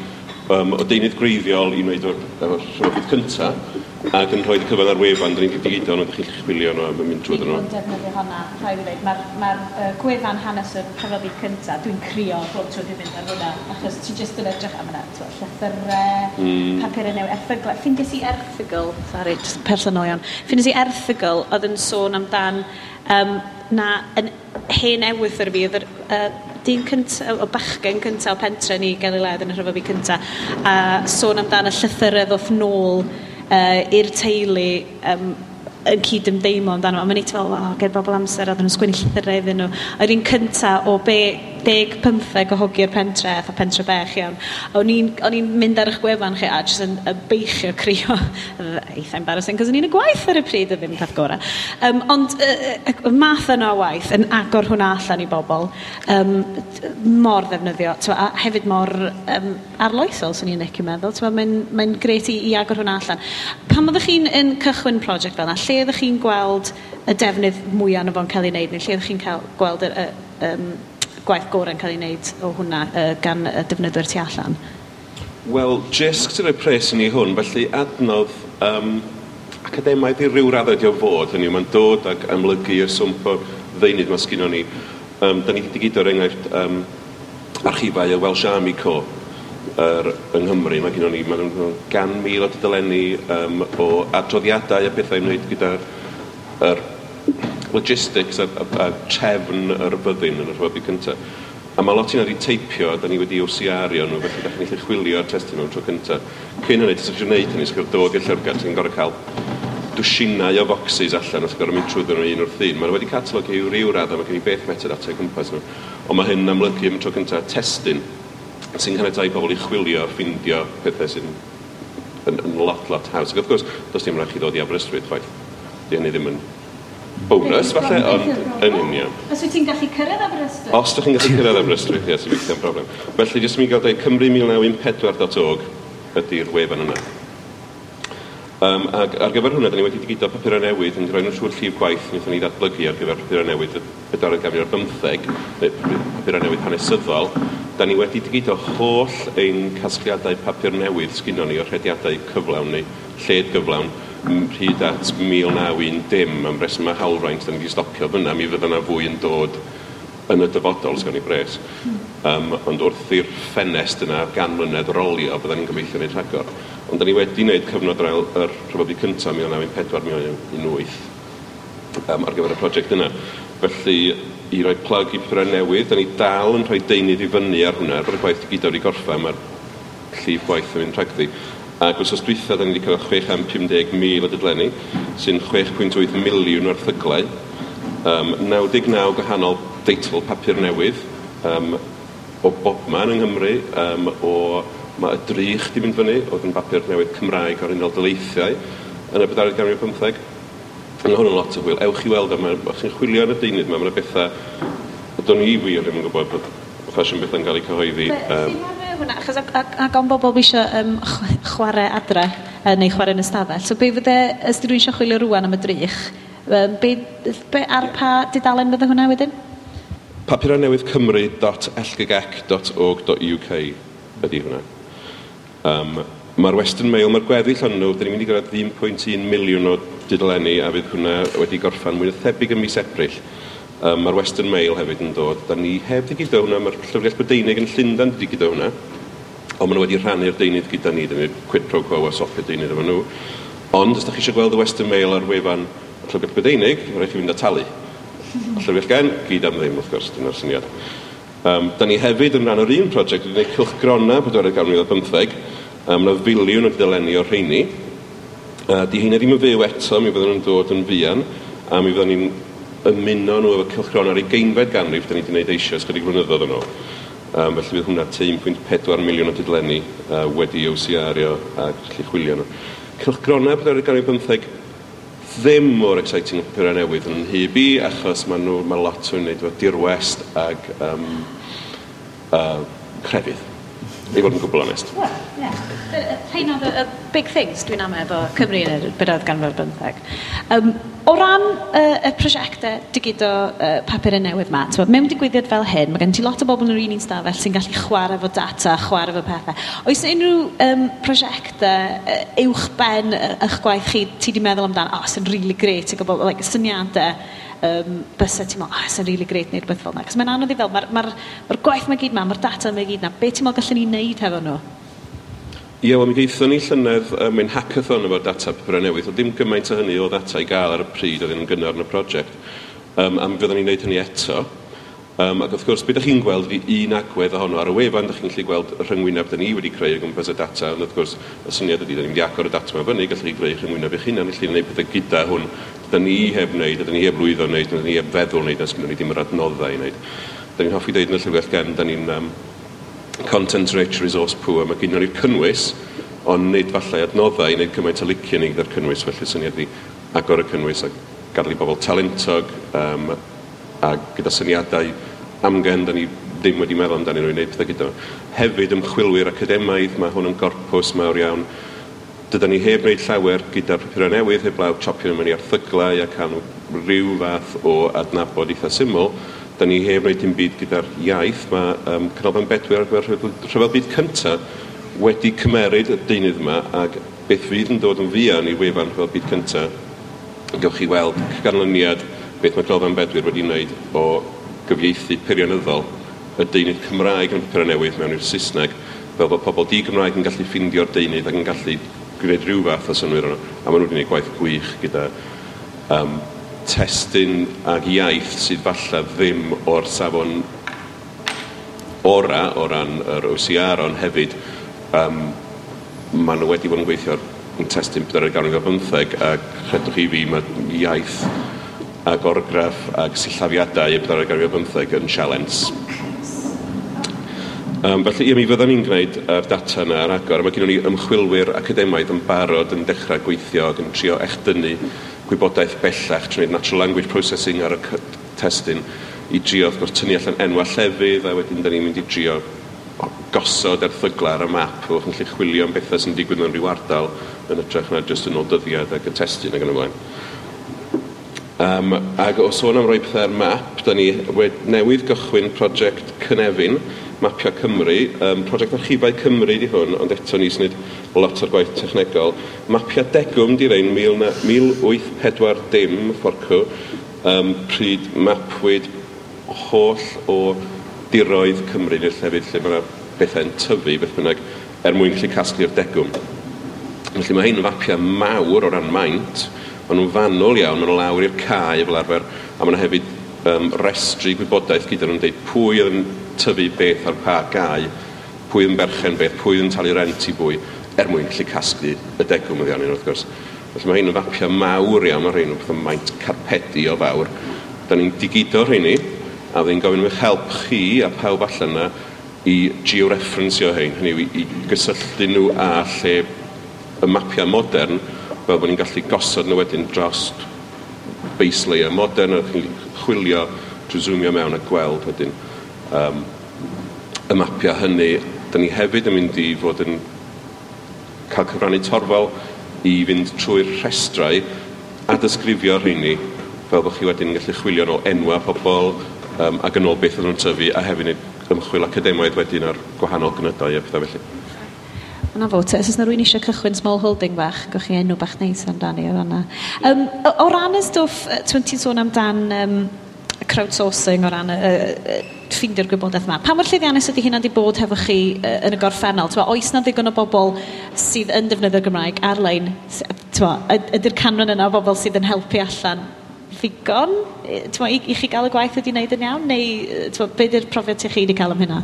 um, o deunydd greiddiol i wneud o'r rhywogaeth cyntaf ac yn rhoi cyfan ar wefan, dyn ni'n digidol nhw, ydych chi'n chwilio nhw a mynd trwy nhw. Dwi'n defnyddio honna, rhaid i ddweud, mae'r ma uh, gwefan hanes yr cyfoddi cyntaf, dwi'n crio bob tro dwi'n mynd ar hwnna, achos ti jyst yn edrych am yna, llythyrau, mm. papurau newydd, erthyglau. Ffindes i erthygl, sorry, just personol iawn, ffindes i erthygl oedd yn sôn amdan um, na yn hen ewyth ar fi, oedd uh, dyn cyntaf, o bachgen cyntaf, o pentre ni gael ei led yn y rhyfod fi cyntaf, a sôn amdan y llythyredd off nôl uh, i'r teulu um, yn cyd-ymdeimlo amdano. A mae'n eitha fel, o, ger bobl amser, a nhw'n sgwini llythyrau iddyn nhw. A'r un cynta o be, deg pymtheg o hogi'r pentre, a pentre bech iawn. A o'n i'n mynd ar eich gwefan chi, a jyst yn beichio *laughs* crio, eitha embarrassing, cos o'n i'n y gwaith ar y pryd, a ddim peth gorau. Um, ond y uh, uh, math yna o waith, yn agor hwnna allan i bobl, um, mor ddefnyddio, twa, a hefyd mor um, arloesol, swn i'n eich meddwl, mae'n mae gret i, i agor hwnna allan. Pan oeddech chi'n cychwyn prosiect fel yna, lle lle ydych chi'n gweld y defnydd mwyaf yna fo'n cael ei wneud, neu lle ydych chi'n cael gweld y, y, um, gwaith gorau'n cael ei wneud o hwnna uh, gan y defnyddwyr tu allan? Wel, jyst rhoi pres i ni hwn, felly adnodd um, academaidd i ryw raddau di o fod, hynny mae'n dod ac amlygu y swmp o ddeunydd mae sgynno ni. Um, da ni wedi gyd o'r enghraifft um, archifau y Welsh Army Corps, er, yng Nghymru, mae gennym ni ma gan mil o dydalenu um, o adroddiadau a bethau i wneud gyda er logistics a, a, a trefn yr byddin yn y rhyfedd cyntaf. A mae lot i'n wedi teipio, da ni wedi OCR-io nhw, felly da chi'n gallu chwilio'r testyn nhw'n tro cyntaf. Cyn hynny, ti'n gwneud hynny, sgwyr dod i'r llyfrgell, ti'n gorau cael dwsinau o foxes allan wrth gorau mynd trwy ddyn nhw un wrth un. Mae wedi catalog i ryw radd, a mae gen i beth metadata o gwmpas nhw. Ond mae hyn yn amlygu am tro cyntaf testyn sy'n caniatau pobl i chwilio, ffindio pethau sy'n yn, yn lot, lot haws. Ac wrth gwrs, does dim rhaid chi ddod i Aberystwyth, chwaith. Di hynny ddim yn bonus, falle, ond yn union. Os wyt ti'n gallu cyrraedd Aberystwyth? Os ydych chi'n gallu cyrraedd Aberystwyth, ie, sy'n byth yn broblem. Felly, jyst mi gael dweud cymru1914.org ydy'r wefan yna. Um, ac ar gyfer hwnna, da ni wedi digido papurau newydd yn rhoi nhw'n siŵr llif gwaith wnaethon ni ddatblygu ar gyfer papurau newydd y 415, neu papurau newydd hanesyddol. Da ni wedi digido holl ein casgliadau papur newydd sgynno ni o rhediadau cyflawn neu lled gyflawn hyd at 1910 am reswm hawlfraint, da ni wedi stopio fyna, mi fydda yna fwy yn dod yn y dyfodol, sgan i bres. Um, ond wrth i'r ffenest yna gan mlynedd rolio, byddwn ni'n gobeithio wneud rhagor. Ond da ni wedi wneud cyfnod yr, ail, yr rhyfoddi cyntaf 1904-1918 um, ar gyfer y prosiect yna. Felly, i roi plug i pethau newydd, da ni dal yn rhoi deunydd i fyny ar hwnna, ar y gwaith i gyda o'r i gorffa, mae'r llif gwaith yn mynd rhagddi. Ac wrth osdwytha, da ni wedi cyrraedd 650,000 o dydlenni, sy'n 6.8 miliwn o erthyglau. Um, 99 gwahanol deitl papur newydd um, o bobman yng Nghymru, um, o Mae y drych di mynd fyny, oedd yn bapur newydd Cymraeg o'r unol dyleithiau, yn y bedair ganrif 15. Yn hwn yn lot o hwyl. Ewch i weld, e, os chi'n chwilio yn y deunydd yma, mae'n bethau... Do'n i wir yn gwybod bod ffasiwn bethau'n cael ei cyhoeddi. Um, hwnna, achos ac, ac, ac o'n bobl eisiau um, chwarae adre uh, neu chwarae yn ystafell. So be fydde, os di rwy'n eisiau chwilio rwan am y drych, um, be, be, ar pa didalen fydde hwnna wedyn? papurau newydd Cymru.lgygec.org.uk ydy hwnna. Um, Mae'r Western Mail, mae'r gweddill ond nhw, dyn ni'n mynd i gyrraedd 1.1 miliwn o dudlenni a fydd hwnna wedi gorffan mwy na thebyg ym mis Ebrill. Um, mae'r Western Mail hefyd yn dod, da ni heb wedi gyda hwnna, mae'r Llyfrgell Brydeinig yn Llundain wedi gyda hwnna, ond maen nhw wedi rhannu'r deunydd gyda ni, dyn ni'n quid pro quo a sopio deunydd efo nhw. Ond, os da chi eisiau gweld y Western Mail ar wefan Llyfrgell Brydeinig, rhaid chi fynd â talu. *laughs* Llyfrgell Gen, gyd am ddim, wrth gwrs, dyna'r syniad. Um, da ni hefyd yn rhan o'r un prosiect wedi'i gwneud cylchgrona 2015, um, na filiwn o dylenu o'r rheini. Uh, di heina ddim yn fyw eto, mi fyddwn nhw'n dod yn fian, a mi fyddwn ni'n ymuno nhw efo cylchgrona ar ei geinfed ganrif, da ni wedi gwneud eisiau ysgydig flynyddoedd yn ôl. Um, felly bydd hwnna 1.4 miliwn o dydlenni uh, wedi OCR-io a gallu chwilio nhw. Cylchgrona 2015 ddim mor exciting o papurau newydd yn hybu achos mae nhw, mae lot o'n wneud efo dirwest ag um, uh, crefydd i fod yn gwbl onest. Wel, ie. Yeah. Rhain oedd y big things dwi'n am efo Cymru yn y bydoedd ganfod byntheg. Um, o ran uh, y prosiectau digido uh, papur y newydd ma, twa, mewn digwyddiad fel hyn, mae gen ti lot o bobl yn yr un un stafell sy'n gallu chwarae fo data, chwarae fo pethau. Oes unrhyw um, prosiectau uh, uwch ben uh, eich gwaith chi, ti di meddwl amdano, oh, sy'n really great, i gwybod, like, syniadau um, bysau ti'n meddwl, oh, ah, sy'n really great neud beth fel yna. Cos mae'n anodd i fel, mae'r ma r, ma r gwaith mae gyd ma, mae'r data mae gyd na, be ti'n meddwl gallwn ni wneud hefo nhw? Ie, yeah, wel, mi geithon ni llynedd um, ein hackathon efo data papurau newydd. Oedd dim gymaint o hynny o ddata i gael ar y pryd oedd yn gynnar yn y prosiect. Um, a mi fyddwn ni'n gwneud hynny eto. Um, ac wrth gwrs, beth ydych chi'n gweld fi un agwedd ohono ar y wefan, ydych chi'n gallu gweld y rhyngwyneb da ni wedi creu o gwmpas y data, ond wrth gwrs, y syniad ydy, da ni wedi agor y data yma fyny, gallwch chi greu rhyngwyneb eich hunan, gallu gwneud pethau gyda hwn, da ni heb wneud, da ni heb lwyddo wneud, da ni heb feddwl wneud, nes gyda ni ddim yr adnoddau i wneud. Da ni'n hoffi dweud yn y llyfrgell gen, da ni'n um, content-rich resource poor, mae gyda ni'r cynnwys, ond nid falle adnoddau i wneud cymaint o licio ni gyda'r cynnwys, felly syniad ydy agor y cynnwys a gadw i bobl talentog, um, a gyda syniadau amgen, da ni ddim wedi meddwl amdano nhw i wneud pethau gyda. Hefyd, ymchwilwyr academaidd, mae hwn yn gorpws mawr iawn. Dydyn ni heb wneud llawer gyda'r papurau newydd, heb law chopio nhw mewn i erthyglau ac anw rhyw fath o adnabod eitha syml. Da ni heb wneud dim byd gyda'r iaith. Mae um, Canolfan Bedwyr ar gyfer rhyfel byd cyntaf wedi cymeryd y deunydd yma ac beth fydd yn dod yn fuan i wefan rhyfel byd cyntaf, gewch chi weld ganlyniad beth mae Canolfan Bedwyr wedi wneud o gyfieithu peirianyddol y deunydd Cymraeg yn papur newydd mewn i'r Saesneg, fel bod pobl di-Gymraeg yn gallu ffindio'r deunydd ac yn gallu gwneud rhyw fath o synwyr ono, a maen nhw wedi gwneud gwaith gwych gyda um, testyn ag iaith sydd falle ddim o'r safon ora o ran yr OCR ond hefyd um, maen nhw wedi bod yn gweithio yn testyn 4.15 ac rhedwch a chi fi mae iaith ac orgraff ac sillafiadau y byddai'r gario 15 yn sialens. Um, felly, ie, mi fyddwn ni'n gwneud yr data yna ar agor. Mae gennym ni ymchwilwyr academaidd yn barod yn dechrau gweithio ac yn trio echdynnu gwybodaeth bellach trwy natural language processing ar y testyn i drio, wrth gwrs, tynnu allan enwa llefydd a wedyn da ni'n mynd i drio gosod erthygla ar y map o'ch yn lle chwilio am bethau sy'n digwydd yn rhyw ardal yn ytrach na jyst yn ôl dyddiad ac y testyn ac yn y blaen. Um, ac o sôn am roi pethau ar map, da ni wed, newydd gychwyn prosiect Cynefin, Mapio Cymru. Um, prosiect Archifau Cymru di hwn, ond eto ni sy'n lot o'r gwaith technegol. Mapio Degwm di rein 1840 fforcw, um, pryd mapwyd holl o diroedd Cymru i'r llefydd lle mae bethau'n tyfu, beth bynnag, er mwyn lle casglu'r degwm. Felly mae hyn yn fapiau mawr o ran maint, Maen nhw'n fanwl iawn, maen nhw lawr i'r cae fel arfer, a maen nhw hefyd um, restru gwybodaeth gyda nhw'n dweud pwy yn tyfu beth ar pa gae, pwy yn berchen beth, pwy yn talu rent i bwy, er mwyn gallu casglu y degwm ydi iawn wrth gwrs. Felly mae hyn yn fapiau mawr iawn, mae rhain yn pethau maint carpedi o fawr. Da ni'n digido rheini, a fydde'n gofyn eich help chi a pawb allan yna i georeferensio hyn, hynny yw i, i gysylltu nhw â lle y mapiau modern fel bod ni'n gallu gosod nhw wedyn dros base layer modern, a chi'n chwilio trwy zoomio mewn a gweld wedyn um, y mapiau hynny. Da ni hefyd yn mynd i fod yn cael cyfrannu torfol i fynd trwy'r rhestrau a dysgrifio rheini fel bod chi wedyn yn gallu chwilio nhw enwa pobl um, ac yn ôl beth oedden nhw'n tyfu a hefyd ymchwil academaidd wedyn ar gwahanol gynydau a pethau felly. Yna fo, te, os yna rwy'n eisiau cychwyn small holding bach, gwych chi enw bach neis amdani o fanna. Um, o, o ran y stwff, ti'n sôn amdan um, crowdsourcing o ran y, y, y ffeindio'r gwybodaeth yma. Pa mor llyddiannus ydy hynna wedi bod hefo chi uh, yn y gorffennol? Twa, oes na ddigon o bobl sydd yn defnyddio Gymraeg ar-lein? Ydy'r canran yna o bobl sydd yn helpu allan ddigon? Twa, i, I chi gael y gwaith wedi wneud yn iawn? Neu twa, be ydy'r profiad ti chi wedi cael am hynna?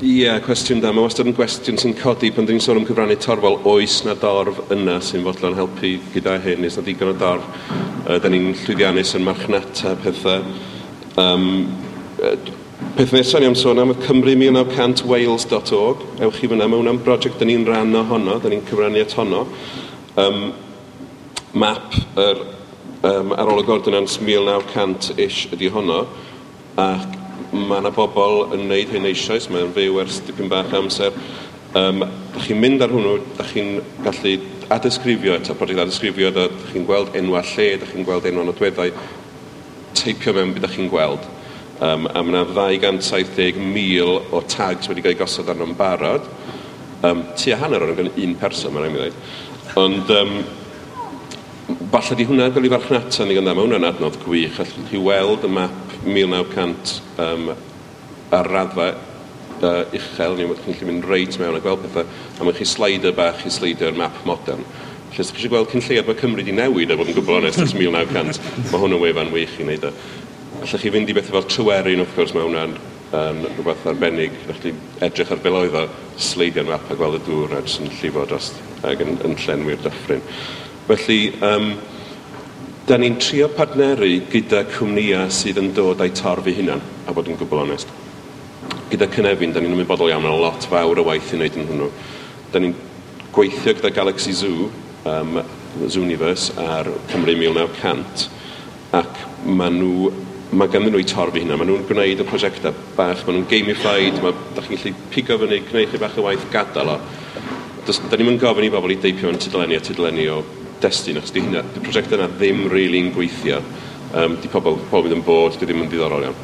Ie, yeah, cwestiwn da. Mae wastad yn gwestiwn sy'n codi pan dwi'n sôn am cyfrannu torfol. Oes na dorf yna sy'n fodlon helpu gyda hyn? Is na digon o dorf? Uh, da ni'n llwyddiannus yn marchnata pethau. Um, uh, peth nesaf ni am sôn am y Cymru 1900wales.org. Ewch chi fyna, mae hwnna'n brosiect da ni'n rhan ohono, da ni'n cyfrannu at honno. Um, map yr er, um, arolwg ôl 1900-ish ydy honno ac mae yna bobl yn neud hyn eisoes, mae o'n fyw ers dipyn bach amser. Um, da chi'n mynd ar hwnnw, da chi'n gallu adysgrifio eto, project adysgrifio, da chi'n gweld enwa lle, da chi'n gweld enwa nodweddau, teipio mewn beth da chi'n gweld. Um, a mae yna 270,000 o tags wedi cael ei gosod arno'n barod. Um, tu a hanner o'n gan un person, mae'n rhaid i mi ddweud. Ond um, Falle di hwnna'n gael ei farchnata ni gynda, mae hwnna'n adnodd gwych. Allwch chi weld y map 1900 um, ar raddfa uh, uchel, ni wedi chi'n mynd reit mewn a gweld pethau, a mae chi slider bach i slider map modern. Felly, os chi eisiau gweld cyn lleiad mae Cymru wedi newid, a bod yn gwybod onest, ys 1900, mae hwn yn wefan wych i wneud e. Allwch chi fynd i bethau fel trywerin, wrth gwrs, mae hwnna'n um, rhywbeth arbennig, allwch chi edrych ar fel oedd o, sleidio map a gweld y dŵr, a jyst yn llifo dros, ac yn, yn llenwi'r dyffryn. Felly, um, da ni'n trio partneru gyda cwmnïau sydd yn dod â'i torf i hunan, a bod yn gwbl onest. Gyda Cynefin, da ni'n ymwybodol iawn o lot fawr o waith i wneud yn hwnnw. Da ni'n gweithio gyda Galaxy Zoo, um, Zooniverse, ar Cymru 1900, ac maen nhw mae ganddyn nhw i torfi hynna. Maen nhw'n gwneud y prosiectau bach, maen nhw'n gamified, mae, da chi'n gallu pigo fyny, gwneud chi bach o waith gadael o. Does, da ni'n gofyn i bobl i deipio yn tudlenni a tudlenni o destun, achos di, hynna, di prosiect yna ddim reili'n really gweithio. Um, di pobl, pobl yn bod, di ddim yn ddiddorol iawn.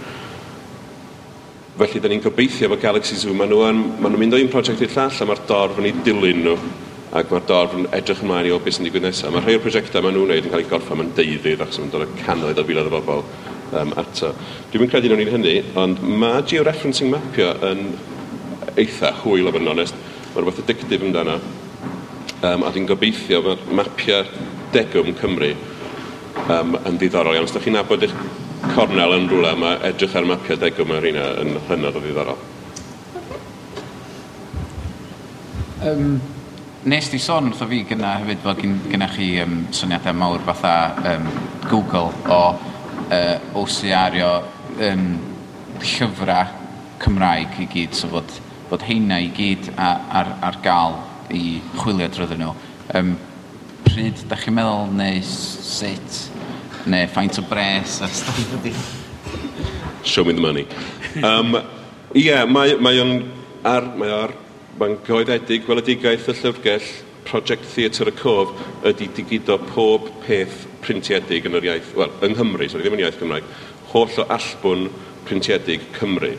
Felly, da ni'n gobeithio efo Galaxy Zoo, maen nhw, yn, maen nhw'n mynd o un prosiect i'r llall, a mae'r dorf yn ei dilyn nhw, ac mae'r dorf yn edrych ymlaen i o beth sy'n digwydd nesaf. Mae rhai o'r prosiectau maen nhw'n gwneud yn cael eu gorffan yn deuddydd, achos mae'n dod o canoedd o filoedd o bobl um, ato. Dwi'n mynd credu nhw'n un hynny, ond mae georeferencing mapio yn eitha hwyl o fod yn onest. mae rhywbeth addictif amdano. Um, a dwi'n gobeithio bod mapiau degwm Cymru um, yn ddiddorol iawn. Os ydych chi'n nabod eich cornel yn rhywle mae edrych ar mapiau degwm ar un yn hynod o ddiddorol. Um, Nes di sôn wrtho fi gyna hefyd fod gyna chi um, syniadau mawr fatha um, Google o uh, OCR o um, llyfrau Cymraeg i gyd, so fod, fod heina i gyd ar, ar, ar gael i chwilio rydyn nhw. Um, pryd, da chi'n meddwl, neu sut, neu faint o bres a stwff ydy? Show me the money. Um, Ie, yeah, mae, mae o'n ar, mae ar mae'n oeddedig gweledigaeth y llyfrgell Project Theatr y Cof ydy digido pob peth printiedig yn yr iaith, wel, yng Nghymru, sori, ddim yn iaith Gymraeg, holl o allbwn printiedig Cymru.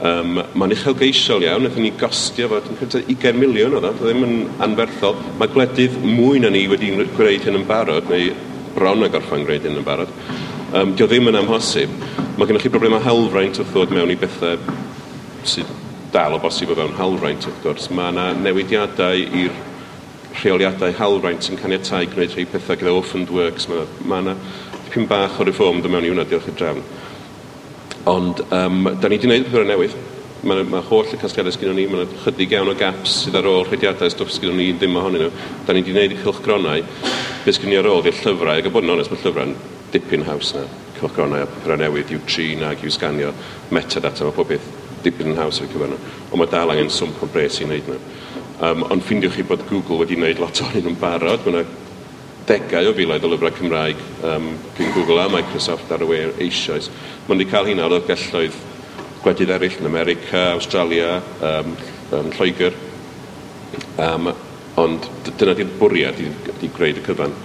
Um, Mae'n uchelgeisiol iawn, wnaethon ni gostio fod yn 20 miliwn o dda, ddim yn anferthol. Mae gwledydd mwy na ni wedi gwneud hyn yn barod, neu bron a gorffan gwneud hyn yn barod. Um, dio ddim yn amhosib. Mae gennych chi broblemau helfraint wrth ddod mewn i bethau sydd dal o bosib o fewn hawlfraint wrth gwrs. Mae yna newidiadau i'r rheoliadau hawlfraint sy'n caniatau gwneud rhai pethau gyda orphaned works. Mae yna ma dipyn bach o reform dy mewn i hwnna, diolch i'r drefn. Ond um, da ni wedi gwneud pethau newydd. Mae, mae holl y casgliadau sgynnu ni, mae'n chydig iawn o gaps sydd ar ôl rhediadau stwff sgynnu ni ddim ohonyn nhw. Da ni wedi gwneud i chylchgronau, beth sgynnu ar ôl i'r llyfrau, ac o bod yn onest, mae llyfrau'n dipyn haws na. Cylchgronau a pethau newydd i'w trin ac i'w sganio metadata, mae pob beth dipyn yn haws ar gyfer nhw. Ond mae dal angen swmp o bres i wneud nhw. Um, ond ffindiwch chi bod Google wedi wneud lot o'n nhw'n barod. Mae yna degau o filoedd o lyfrau Cymraeg um, gyn Google a Microsoft ar y we eisoes. Mae wedi cael hynna o gelloedd gwledydd eraill yn America, Australia, um, um, Lloegr. Um, ond dyna di'r bwriad i, i greu y cyfan.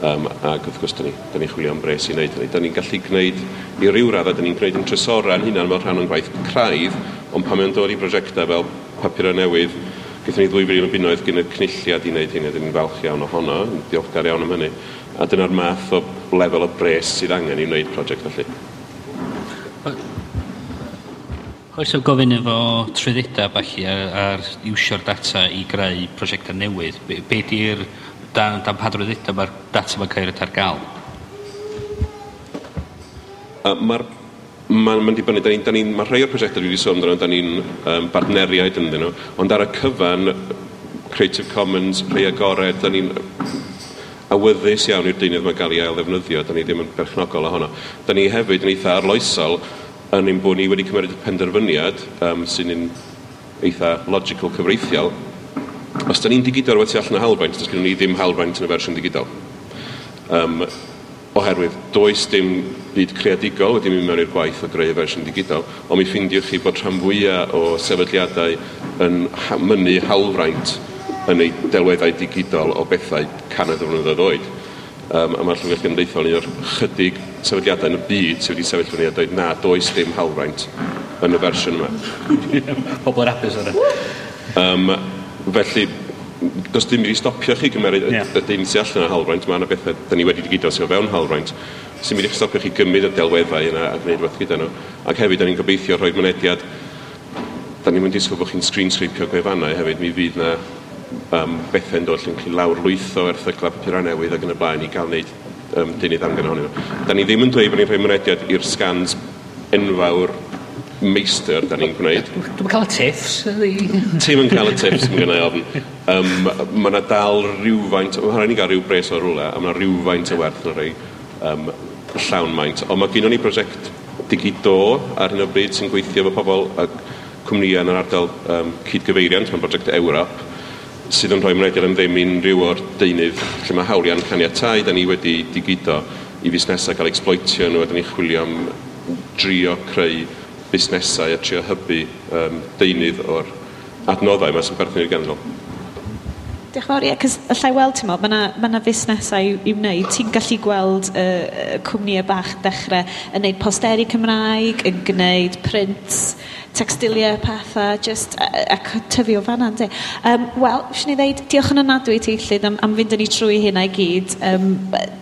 Um, ac wrth gwrs, da ni, da ni chwilio am bres i wneud hynny. Da ni'n gallu gwneud, i ryw raddau, da ni'n gwneud yn tresora hynna'n fel rhan o'n gwaith craidd, ond pan mae'n dod i brosiectau fel papurau newydd, Gaethon ni ddwy filiwn o bunnoedd gen y cnilliad i wneud hynny, a dyn ni'n falch iawn ohono, yn diolchgar iawn am hynny. A dyna'r math o lefel o bres sydd angen i wneud prosiect felly. Oes o gofyn efo trwyddeda falle ar, ar iwsio'r data i greu prosiectau newydd, be, be di'r dan, dan pa mae'r data mae'n cael ar gael? Mae'r mae'n ma dibynnu, da ni, da ni, mae rhai o'r prosiectau dwi wedi sôn amdano, da ni'n um, bartneriaid ynddyn nhw, ond ar y cyfan, Creative Commons, rhai agored, da ni'n awyddus iawn i'r deunydd mae'n gael ei ail ddefnyddio, da ni ddim yn berchnogol ohono. Da ni hefyd yn eitha arloesol yn ein bod ni wedi cymryd penderfyniad um, sy'n un eitha logical cyfreithiol. Os da ni'n digidol wedi allan o halfaint, does gen ni ddim halfaint yn y fersiwn digidol. Um, oherwydd does dim byd creadigol wedi mynd mewn i'r gwaith o greu y fersiwn digidol, ond mi ffindiwch chi bod rhan fwyaf o sefydliadau yn mynnu hawlfraint yn ei delweddau digidol o bethau canedd o flynyddoedd oed. Um, a mae'r Llyfrgell Gymdeithol yn un chydig sefydliadau yn y byd sydd wedi sefyll fyny a dweud na, does dim hawlfraint yn y fersiwn yma. *laughs* Pobl yr apus ar um, Felly, does dim wedi stopio chi gymerid yeah. y dim sy'n allan o halfraint, mae yna bethau da ni wedi gyda sy'n o fewn halfraint, sy'n mynd i'ch stopio chi gymryd y delweddau yna a gwneud rhywbeth gyda nhw. Ac hefyd, da ni'n gobeithio rhoi mynediad, da ni'n mynd disgwyl bod chi'n screen sripio gwefannau hefyd, mi fydd na um, bethau'n dod llyn chi lawr lwytho erthygla papurau newydd ac yn y blaen i gael wneud um, deunydd amgen ohonyn nhw. Da ni ddim yn dweud bod ni'n rhoi mynediad i'r scans enfawr meistr da ni'n gwneud. Dwi'n cael y tiffs. Ti'n yn cael y tiffs, mae gennau ofn. Um, mae yna dal rhywfaint, mae rhaid ni gael rhyw bres o rwle, a mae yna rhywfaint o werth na rei um, llawn maint. Ond mae gen ni prosiect digido ar hyn o bryd sy'n gweithio efo pobl a cwmnïau yn yr ardal um, cydgyfeiriant, mae'n prosiect Ewrop, sydd yn rhoi mrediad am ddim unrhyw o'r deunydd lle mae hawliau'n caniatau, da ni wedi digido i fusnesau cael exploitio nhw, a da ni chwilio am drio creu busnesau a trio hybu um, deunydd o'r adnoddau yma sy'n perthyn i'r ganol. Diolch yn fawr, ie, cys allai weld ti'n modd, mae yna ma, ma fusnesau i i'w wneud. Ti'n gallu gweld uh, cwmnïau bach dechrau yn gwneud posteri Cymraeg, yn gwneud prints, textiliau pethau, just e, e, ac tyfu o fanna, ynddi. Um, Wel, eisiau ni ddeud, diolch yn anadwy ti llyd am, am fynd yn ei trwy hynna i gyd. Um,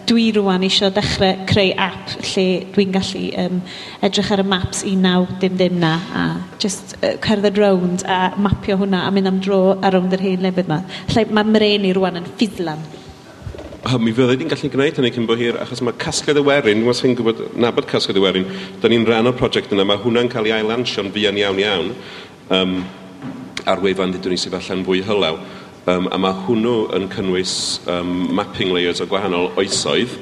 dwi rwan eisiau dechrau creu app lle dwi'n gallu um, edrych ar y maps 19dim na a just uh, cerdded rownd a mapio hwnna a mynd am dro ar rownd yr hen lefydd yma. Lle mae mreni rwan yn ffidlan mi fydde ni'n gallu gwneud hynny cyn bo hir, achos mae casgliad y werin, was i'n gwybod, nabod casgliad y werin, da ni'n rhan o'r prosiect yna, mae hwnna'n cael ei ailansio'n fuan iawn iawn, um, ar wefan ddydwn ni sydd allan fwy hylaw. Um, a mae hwnnw yn cynnwys um, mapping layers o gwahanol oesoedd,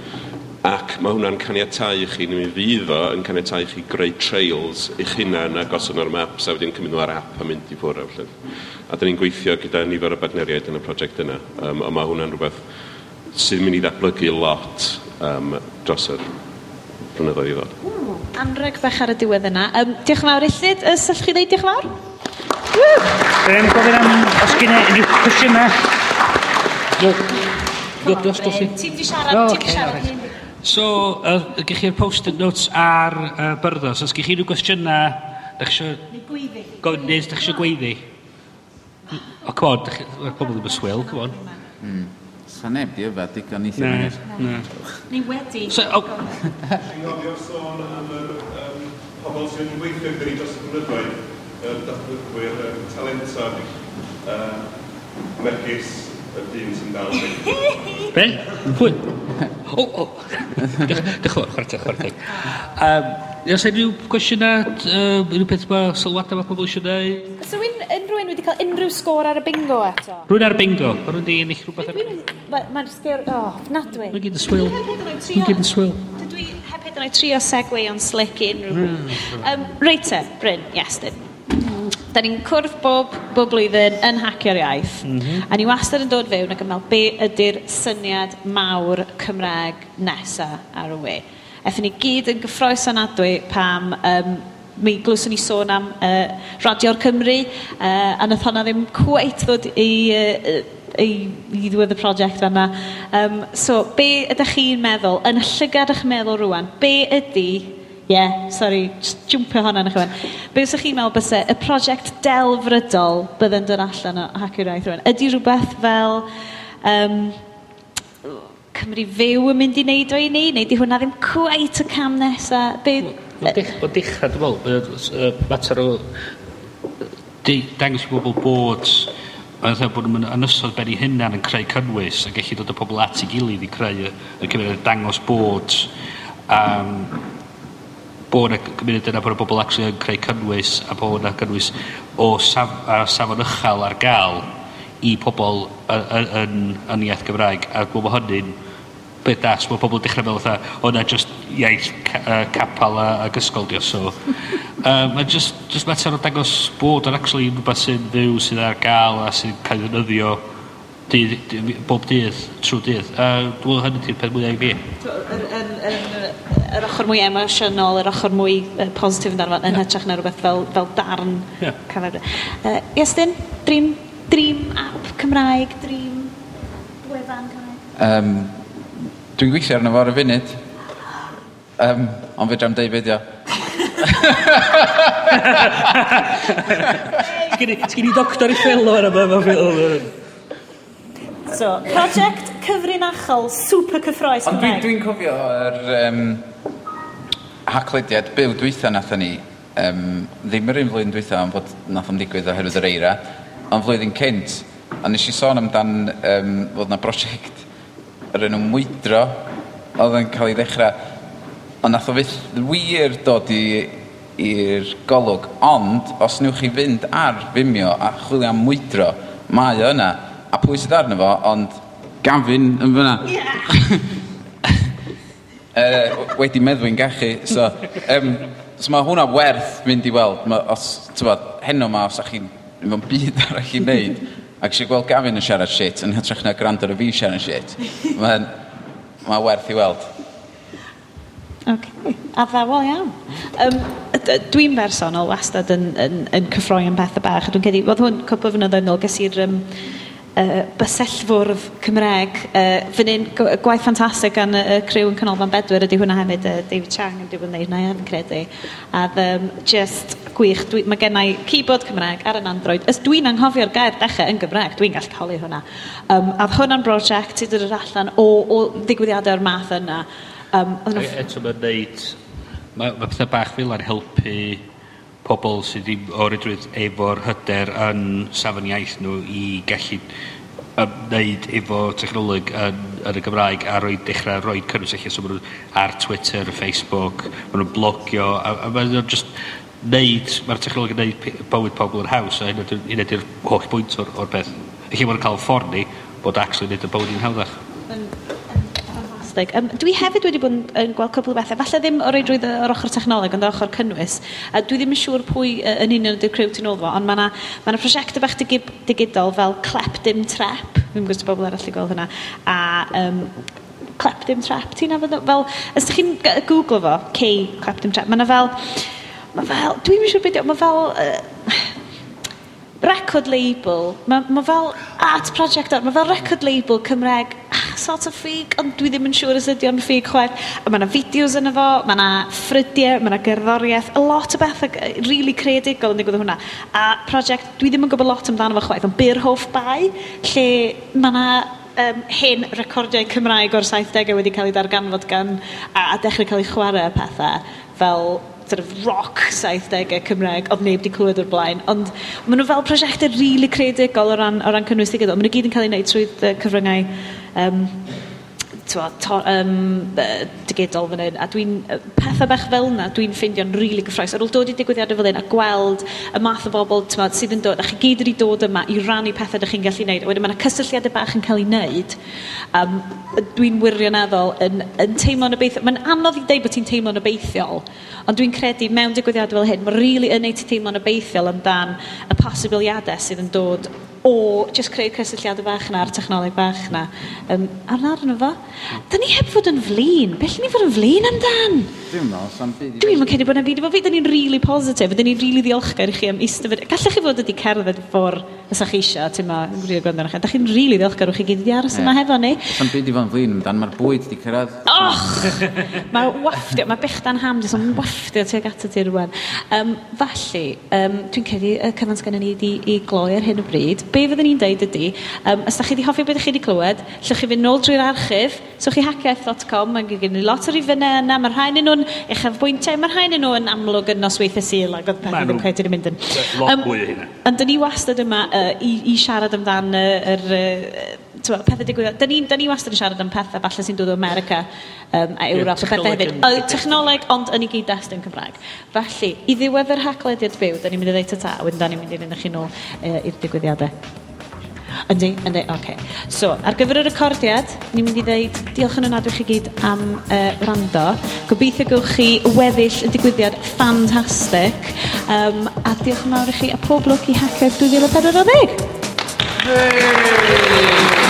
ac mae hwnna'n caniatau i chi, neu mi fydd o yn caniatau i chi greu trails i'ch hunain a gosod o'r maps a wedyn cymryd nhw ar app a mynd i ffwrdd. A da ni'n gweithio gyda nifer o bartneriaid yn y prosiect yna, um, a mae hwnna'n rhywbeth sy'n mynd i ddatblygu lot um, dros yr blynyddoedd i ddod. Anreg bach ar y diwedd yna. Um, diolch yn fawr, Illyd. Y allwch chi ddeud diolch yn fawr? Dwi'n gofyn am os gen e i unrhyw cwestiynau. Dwi'n dros dossi. Ti wedi siarad, ti wedi siarad. So, uh, gych chi'r post-it notes ar uh, byrdos. Os gych chi unrhyw gwestiynau, dach chi eisiau... Gofyn, nes, dach chi eisiau gweiddi? Ah. O, come on, mae'r pobl ddim yn swil, come on. Mm. Sa neb di yfa, digon ni ddim angen. Ni wedi. So, o... Ti'n gofio sôn am yr pobl sy'n weithio gyda ni dros y blynyddoedd, y datblygwyr, y talentog, megis y dyn sy'n dal. *laughs* Be? Pwy? O, o. Dych chi'n chwarte, chwarte. Um, Os yna rhyw gwestiynau, uh, rhyw beth mae sylwadau mae pobl eisiau gwneud? So, wedi cael unrhyw sgôr ar y bingo eto. Rwy'n ar bingo. Mae Rwy'n di ennill rhywbeth ar. Mae'n sgir... O, nadwy. Mae'n gyd yn swil. Mae'n gyd yn swil. Dwi heb hyd yn oed trio segwe o'n slick i unrhyw. Hmm, um, Reite, Bryn, yes, dyn. Da ni'n cwrdd bob, bob blwyddyn yn hacio'r iaith. Mm -hmm. A ni wastad yn dod fewn ac yn meddwl be ydy'r syniad mawr Cymraeg nesaf ar y we. Ethyn ni gyd yn gyffroes anadwy pam um, mi glwyswn ni sôn am uh, Radio'r Cymru, uh, a nath hwnna ddim cweit ddod i, uh, i, i ddiwedd y prosiect fanna. Um, so, be ydych chi'n meddwl, yn y llygad eich meddwl rwan, be ydy, ie, yeah, sorry, just jwmpio hwnna yn eich meddwl, be ydych chi'n meddwl bysau y prosiect delfrydol bydde'n dod allan o Hacio'r Iaith rwan? Ydy rhywbeth fel... Um, Cymru fyw yn mynd i wneud o i ni, neu di hwnna ddim cweit y cam nesaf? Be, Mae'n dechrau, dwi'n meddwl, mae yy mater o deu- dangos i bobl bod a fatha bod nhw'm yn ynysodd ben i hynna'n yn creu cynnwys a gallu dod â pobl at ei gilydd i creu y, y cymuned, dangos bod um, bod y cymuned yna bod y bobol actually yn creu cynnwys a bod yna cynnwys o saf- a safon uchal ar gael i pobl yn, yn yn iaith Gymraeg. A dwi'n meddwl hynny'n byddas, mae pobl yn dechrau meddwl fatha, o na just iaith ca, uh, capal a, a gysgol dios. So, *laughs* uh, mae just, just mater o dangos bod yn actually rhywbeth sy'n fyw, sydd ar gael a sy'n cael ei ddefnyddio dydd, dydd, bob dydd, trwy dydd. A uh, dwi'n hynny di'r peth mwyaf i mi. Yr, yr, yr, yr ochr mwy emosiynol, yr ochr mwy positif yn darfod, yn hytrach na rhywbeth fel, fel darn. Yeah. Cyfer. Uh, Iestyn, dream, dream app Cymraeg, dream wefan Cymraeg? Um, Dwi'n gweithio arno fo ar y funud. Um, ond fe dram deud beth o. Sgyn i doctor i ffelo ar yma. So, project cyfrinachol super cyffroes Ond dwi'n dwi cofio yr um, haclediad byw dwytha natho ni, um, ddim yr un flwyddyn dwytha ond bod nath o'n digwydd oherwydd yr eira, ond flwyddyn cynt, a nes i sôn amdan um, fod na brosiect yr enw mwydro oedd yn cael ei ddechrau. Ond nath o fyth wir dod i'r golwg. Ond, os newch chi fynd ar Vimeo a chwilio am mwydro, mae o yna. A pwy sydd arno fo, ond Gavin yn fyna. Yeah. uh, wedi meddwy'n gachu. So, um, so mae hwnna werth mynd i weld. Ma, os, tyfod, heno ma, os ydych chi'n mewn byd arall i wneud, Ac eisiau gweld Gavin yn siarad shit yn hytrach na gwrando ar y fi siarad shit. Mae'n ma werth i weld. Okay. Addawol iawn. Um, dwi'n bersonol wastad yn, yn, yn cyffroi am bethau bach. a Dwi'n cedi, oedd hwn cwpl o fynyddoedd ôl ges i'r um, uh, bysellfwrdd Cymreg. Uh, Fy un gwaith ffantastig gan y, uh, criw yn Canolfan Bedwyr ydy hwnna hefyd, uh, David Chang yn diwedd neud na yn credu. A um, just gwych, dwi, mae gennau keyboard Cymreg ar yn Android. Ys dwi'n anghofio'r gair dechrau yn Gymreg, dwi'n gallu holi hwnna. Um, a hwnna'n brosiect i ddod allan o, o ddigwyddiadau o'r math yna. Um, Eto mae'n neud, mae ma pethau bach fel ar helpu pobl sydd ddim o rydrwydd efo'r hyder yn safon iaith nhw i gallu ymwneud efo technoleg yn, yn y Gymraeg a roi, dechrau rhoi cynnwys eich so nhw ar Twitter, Facebook, maen nhw'n blogio, a, a maen nhw'n just neud, mae'r technoleg yn neud bywyd pobl yn haws, a hynny ydy'r holl bwynt o'r, or peth. Felly maen nhw'n cael ffordd ni bod actually neud y bywyd i'n hawddach. Ffantastig. Um, dwi hefyd wedi bod yn, yn gweld cwbl o bethau, falle ddim o reidrwydd yr ochr technoleg, ond o'r ochr cynnwys. A dwi ddim yn siŵr pwy uh, yn union ydy'r criw ti'n ôl fo, ond mae yna ma, ma prosiectau bach digib, digidol fel Clep Dim Trep, fi'n gwybod bobl arall i gweld hynna, a um, Clep Dim Trep, ti'n afod, fel, os ydych chi'n googlo fo, K Clep Dim Trep, mae yna fel, mae fel, dwi'n mynd siŵr beth, mae fel, uh, record label, mae ma fel art project, art, mae fel record label Cymreg sort of ffug, ond dwi ddim yn siŵr os ydy o'n ffug chwaith. A mae yna fideos yna fo, mae yna ffrydiau, mae yna gerddoriaeth, a lot o bethau really creadigol yn digwydd hwnna. A prosiect, dwi ddim yn gwybod lot amdano fo chwaith, ond Byr Hoff Bai, lle mae yna um, hen recordiau Cymraeg o'r 70au wedi cael ei darganfod gan a, a dechrau cael ei chwarae pethau fel sort of rock 70au Cymraeg oedd neb wedi clywed o'r blaen. Ond maen nhw fel prosiectau really creadigol o ran, o ran cynnwys digidol. Maen nhw gyd yn cael ei wneud trwy cyfryngau um, twa, to, um, digidol fan hyn. A dwi'n, pethau bach fel yna, dwi'n ffeindio'n rili really gyffroes. Ar ôl dod i digwyddiadau fel hyn a gweld y math o bobl twa, sydd yn dod, a chi gyd wedi dod yma i rannu pethau ydych chi'n gallu gwneud. Wedyn mae yna cysylltiadau bach yn cael ei wneud. Um, dwi'n wirioneddol yn, yn teimlo'n obeithiol. Mae'n anodd i ddeud bod ti'n teimlo'n obeithiol, ond dwi'n credu mewn digwyddiadau fel hyn, mae'n rili really yn ei teimlo'n obeithiol amdan y posibiliadau sydd yn dod o just creu cysylltiadau bach na a'r technoleg bach na um, ar arnar yn fo Da ni heb fod yn flin. beth ni fod yn flin amdan? Dwi'n meddwl, sa'n byd. Dwi'n meddwl cedi bod yna byd efo fi. Da ni'n really positif. Da ni'n really ddiolchgar i chi am istafod. Gallech chi fod ydi cerdded ffordd ys a'ch eisiau, ti'n ma, yn gwirionedd gwrando chi. Da chi'n really ddiolchgar o'ch chi gyd i aros yma hefo ni. Sa'n byd i fod yn flin amdan, mae'r bwyd di cyrraedd. Och! mae wafftio, mae bechdan ham, dwi'n wafftio tuag at y ti rwan. Um, felly, um, dwi'n cedi y cyfan sgan ni i gloi ar hyn o bryd be fyddwn ni'n deud ydy, um, os da chi wedi hoffi beth chi wedi clywed, llwch chi fynd nôl drwy'r archif, so chi haceth.com, mae'n gen ni lot o rifynau yna, mae'r rhain yn nhw'n uchaf bwyntiau, mae'r rhain yn nhw'n amlwg yn nosweithau syl, ac oedd pethau ddim credu yn mynd yn. Lot um, fwy o hynna. Ond dyn ni wastad yma uh, i, i siarad amdan yr... Uh, uh, tywa, pethau digwyddo. Da ni, da ni wastad yn siarad am pethau falle sy'n dod o America um, a Ewrop yeah, a pethau hefyd. O, technoleg, ond yn ei gyd destyn Cymraeg. Felly, i ddiwedd yr haglediad byw, da ni'n mynd i ddeud y ta, wedyn da ni'n mynd i fynd i'n chi nôl uh, i'r digwyddiadau. Yndi, yndi, oce. Okay. So, ar gyfer y recordiad, ni'n mynd i ddeud diolch yn ynadwy chi gyd am uh, rando. Gobeithio gewch chi weddill y digwyddiad ffantastig. Um, a diolch yn fawr i chi a pob lwc i Hacker 2040. Yay!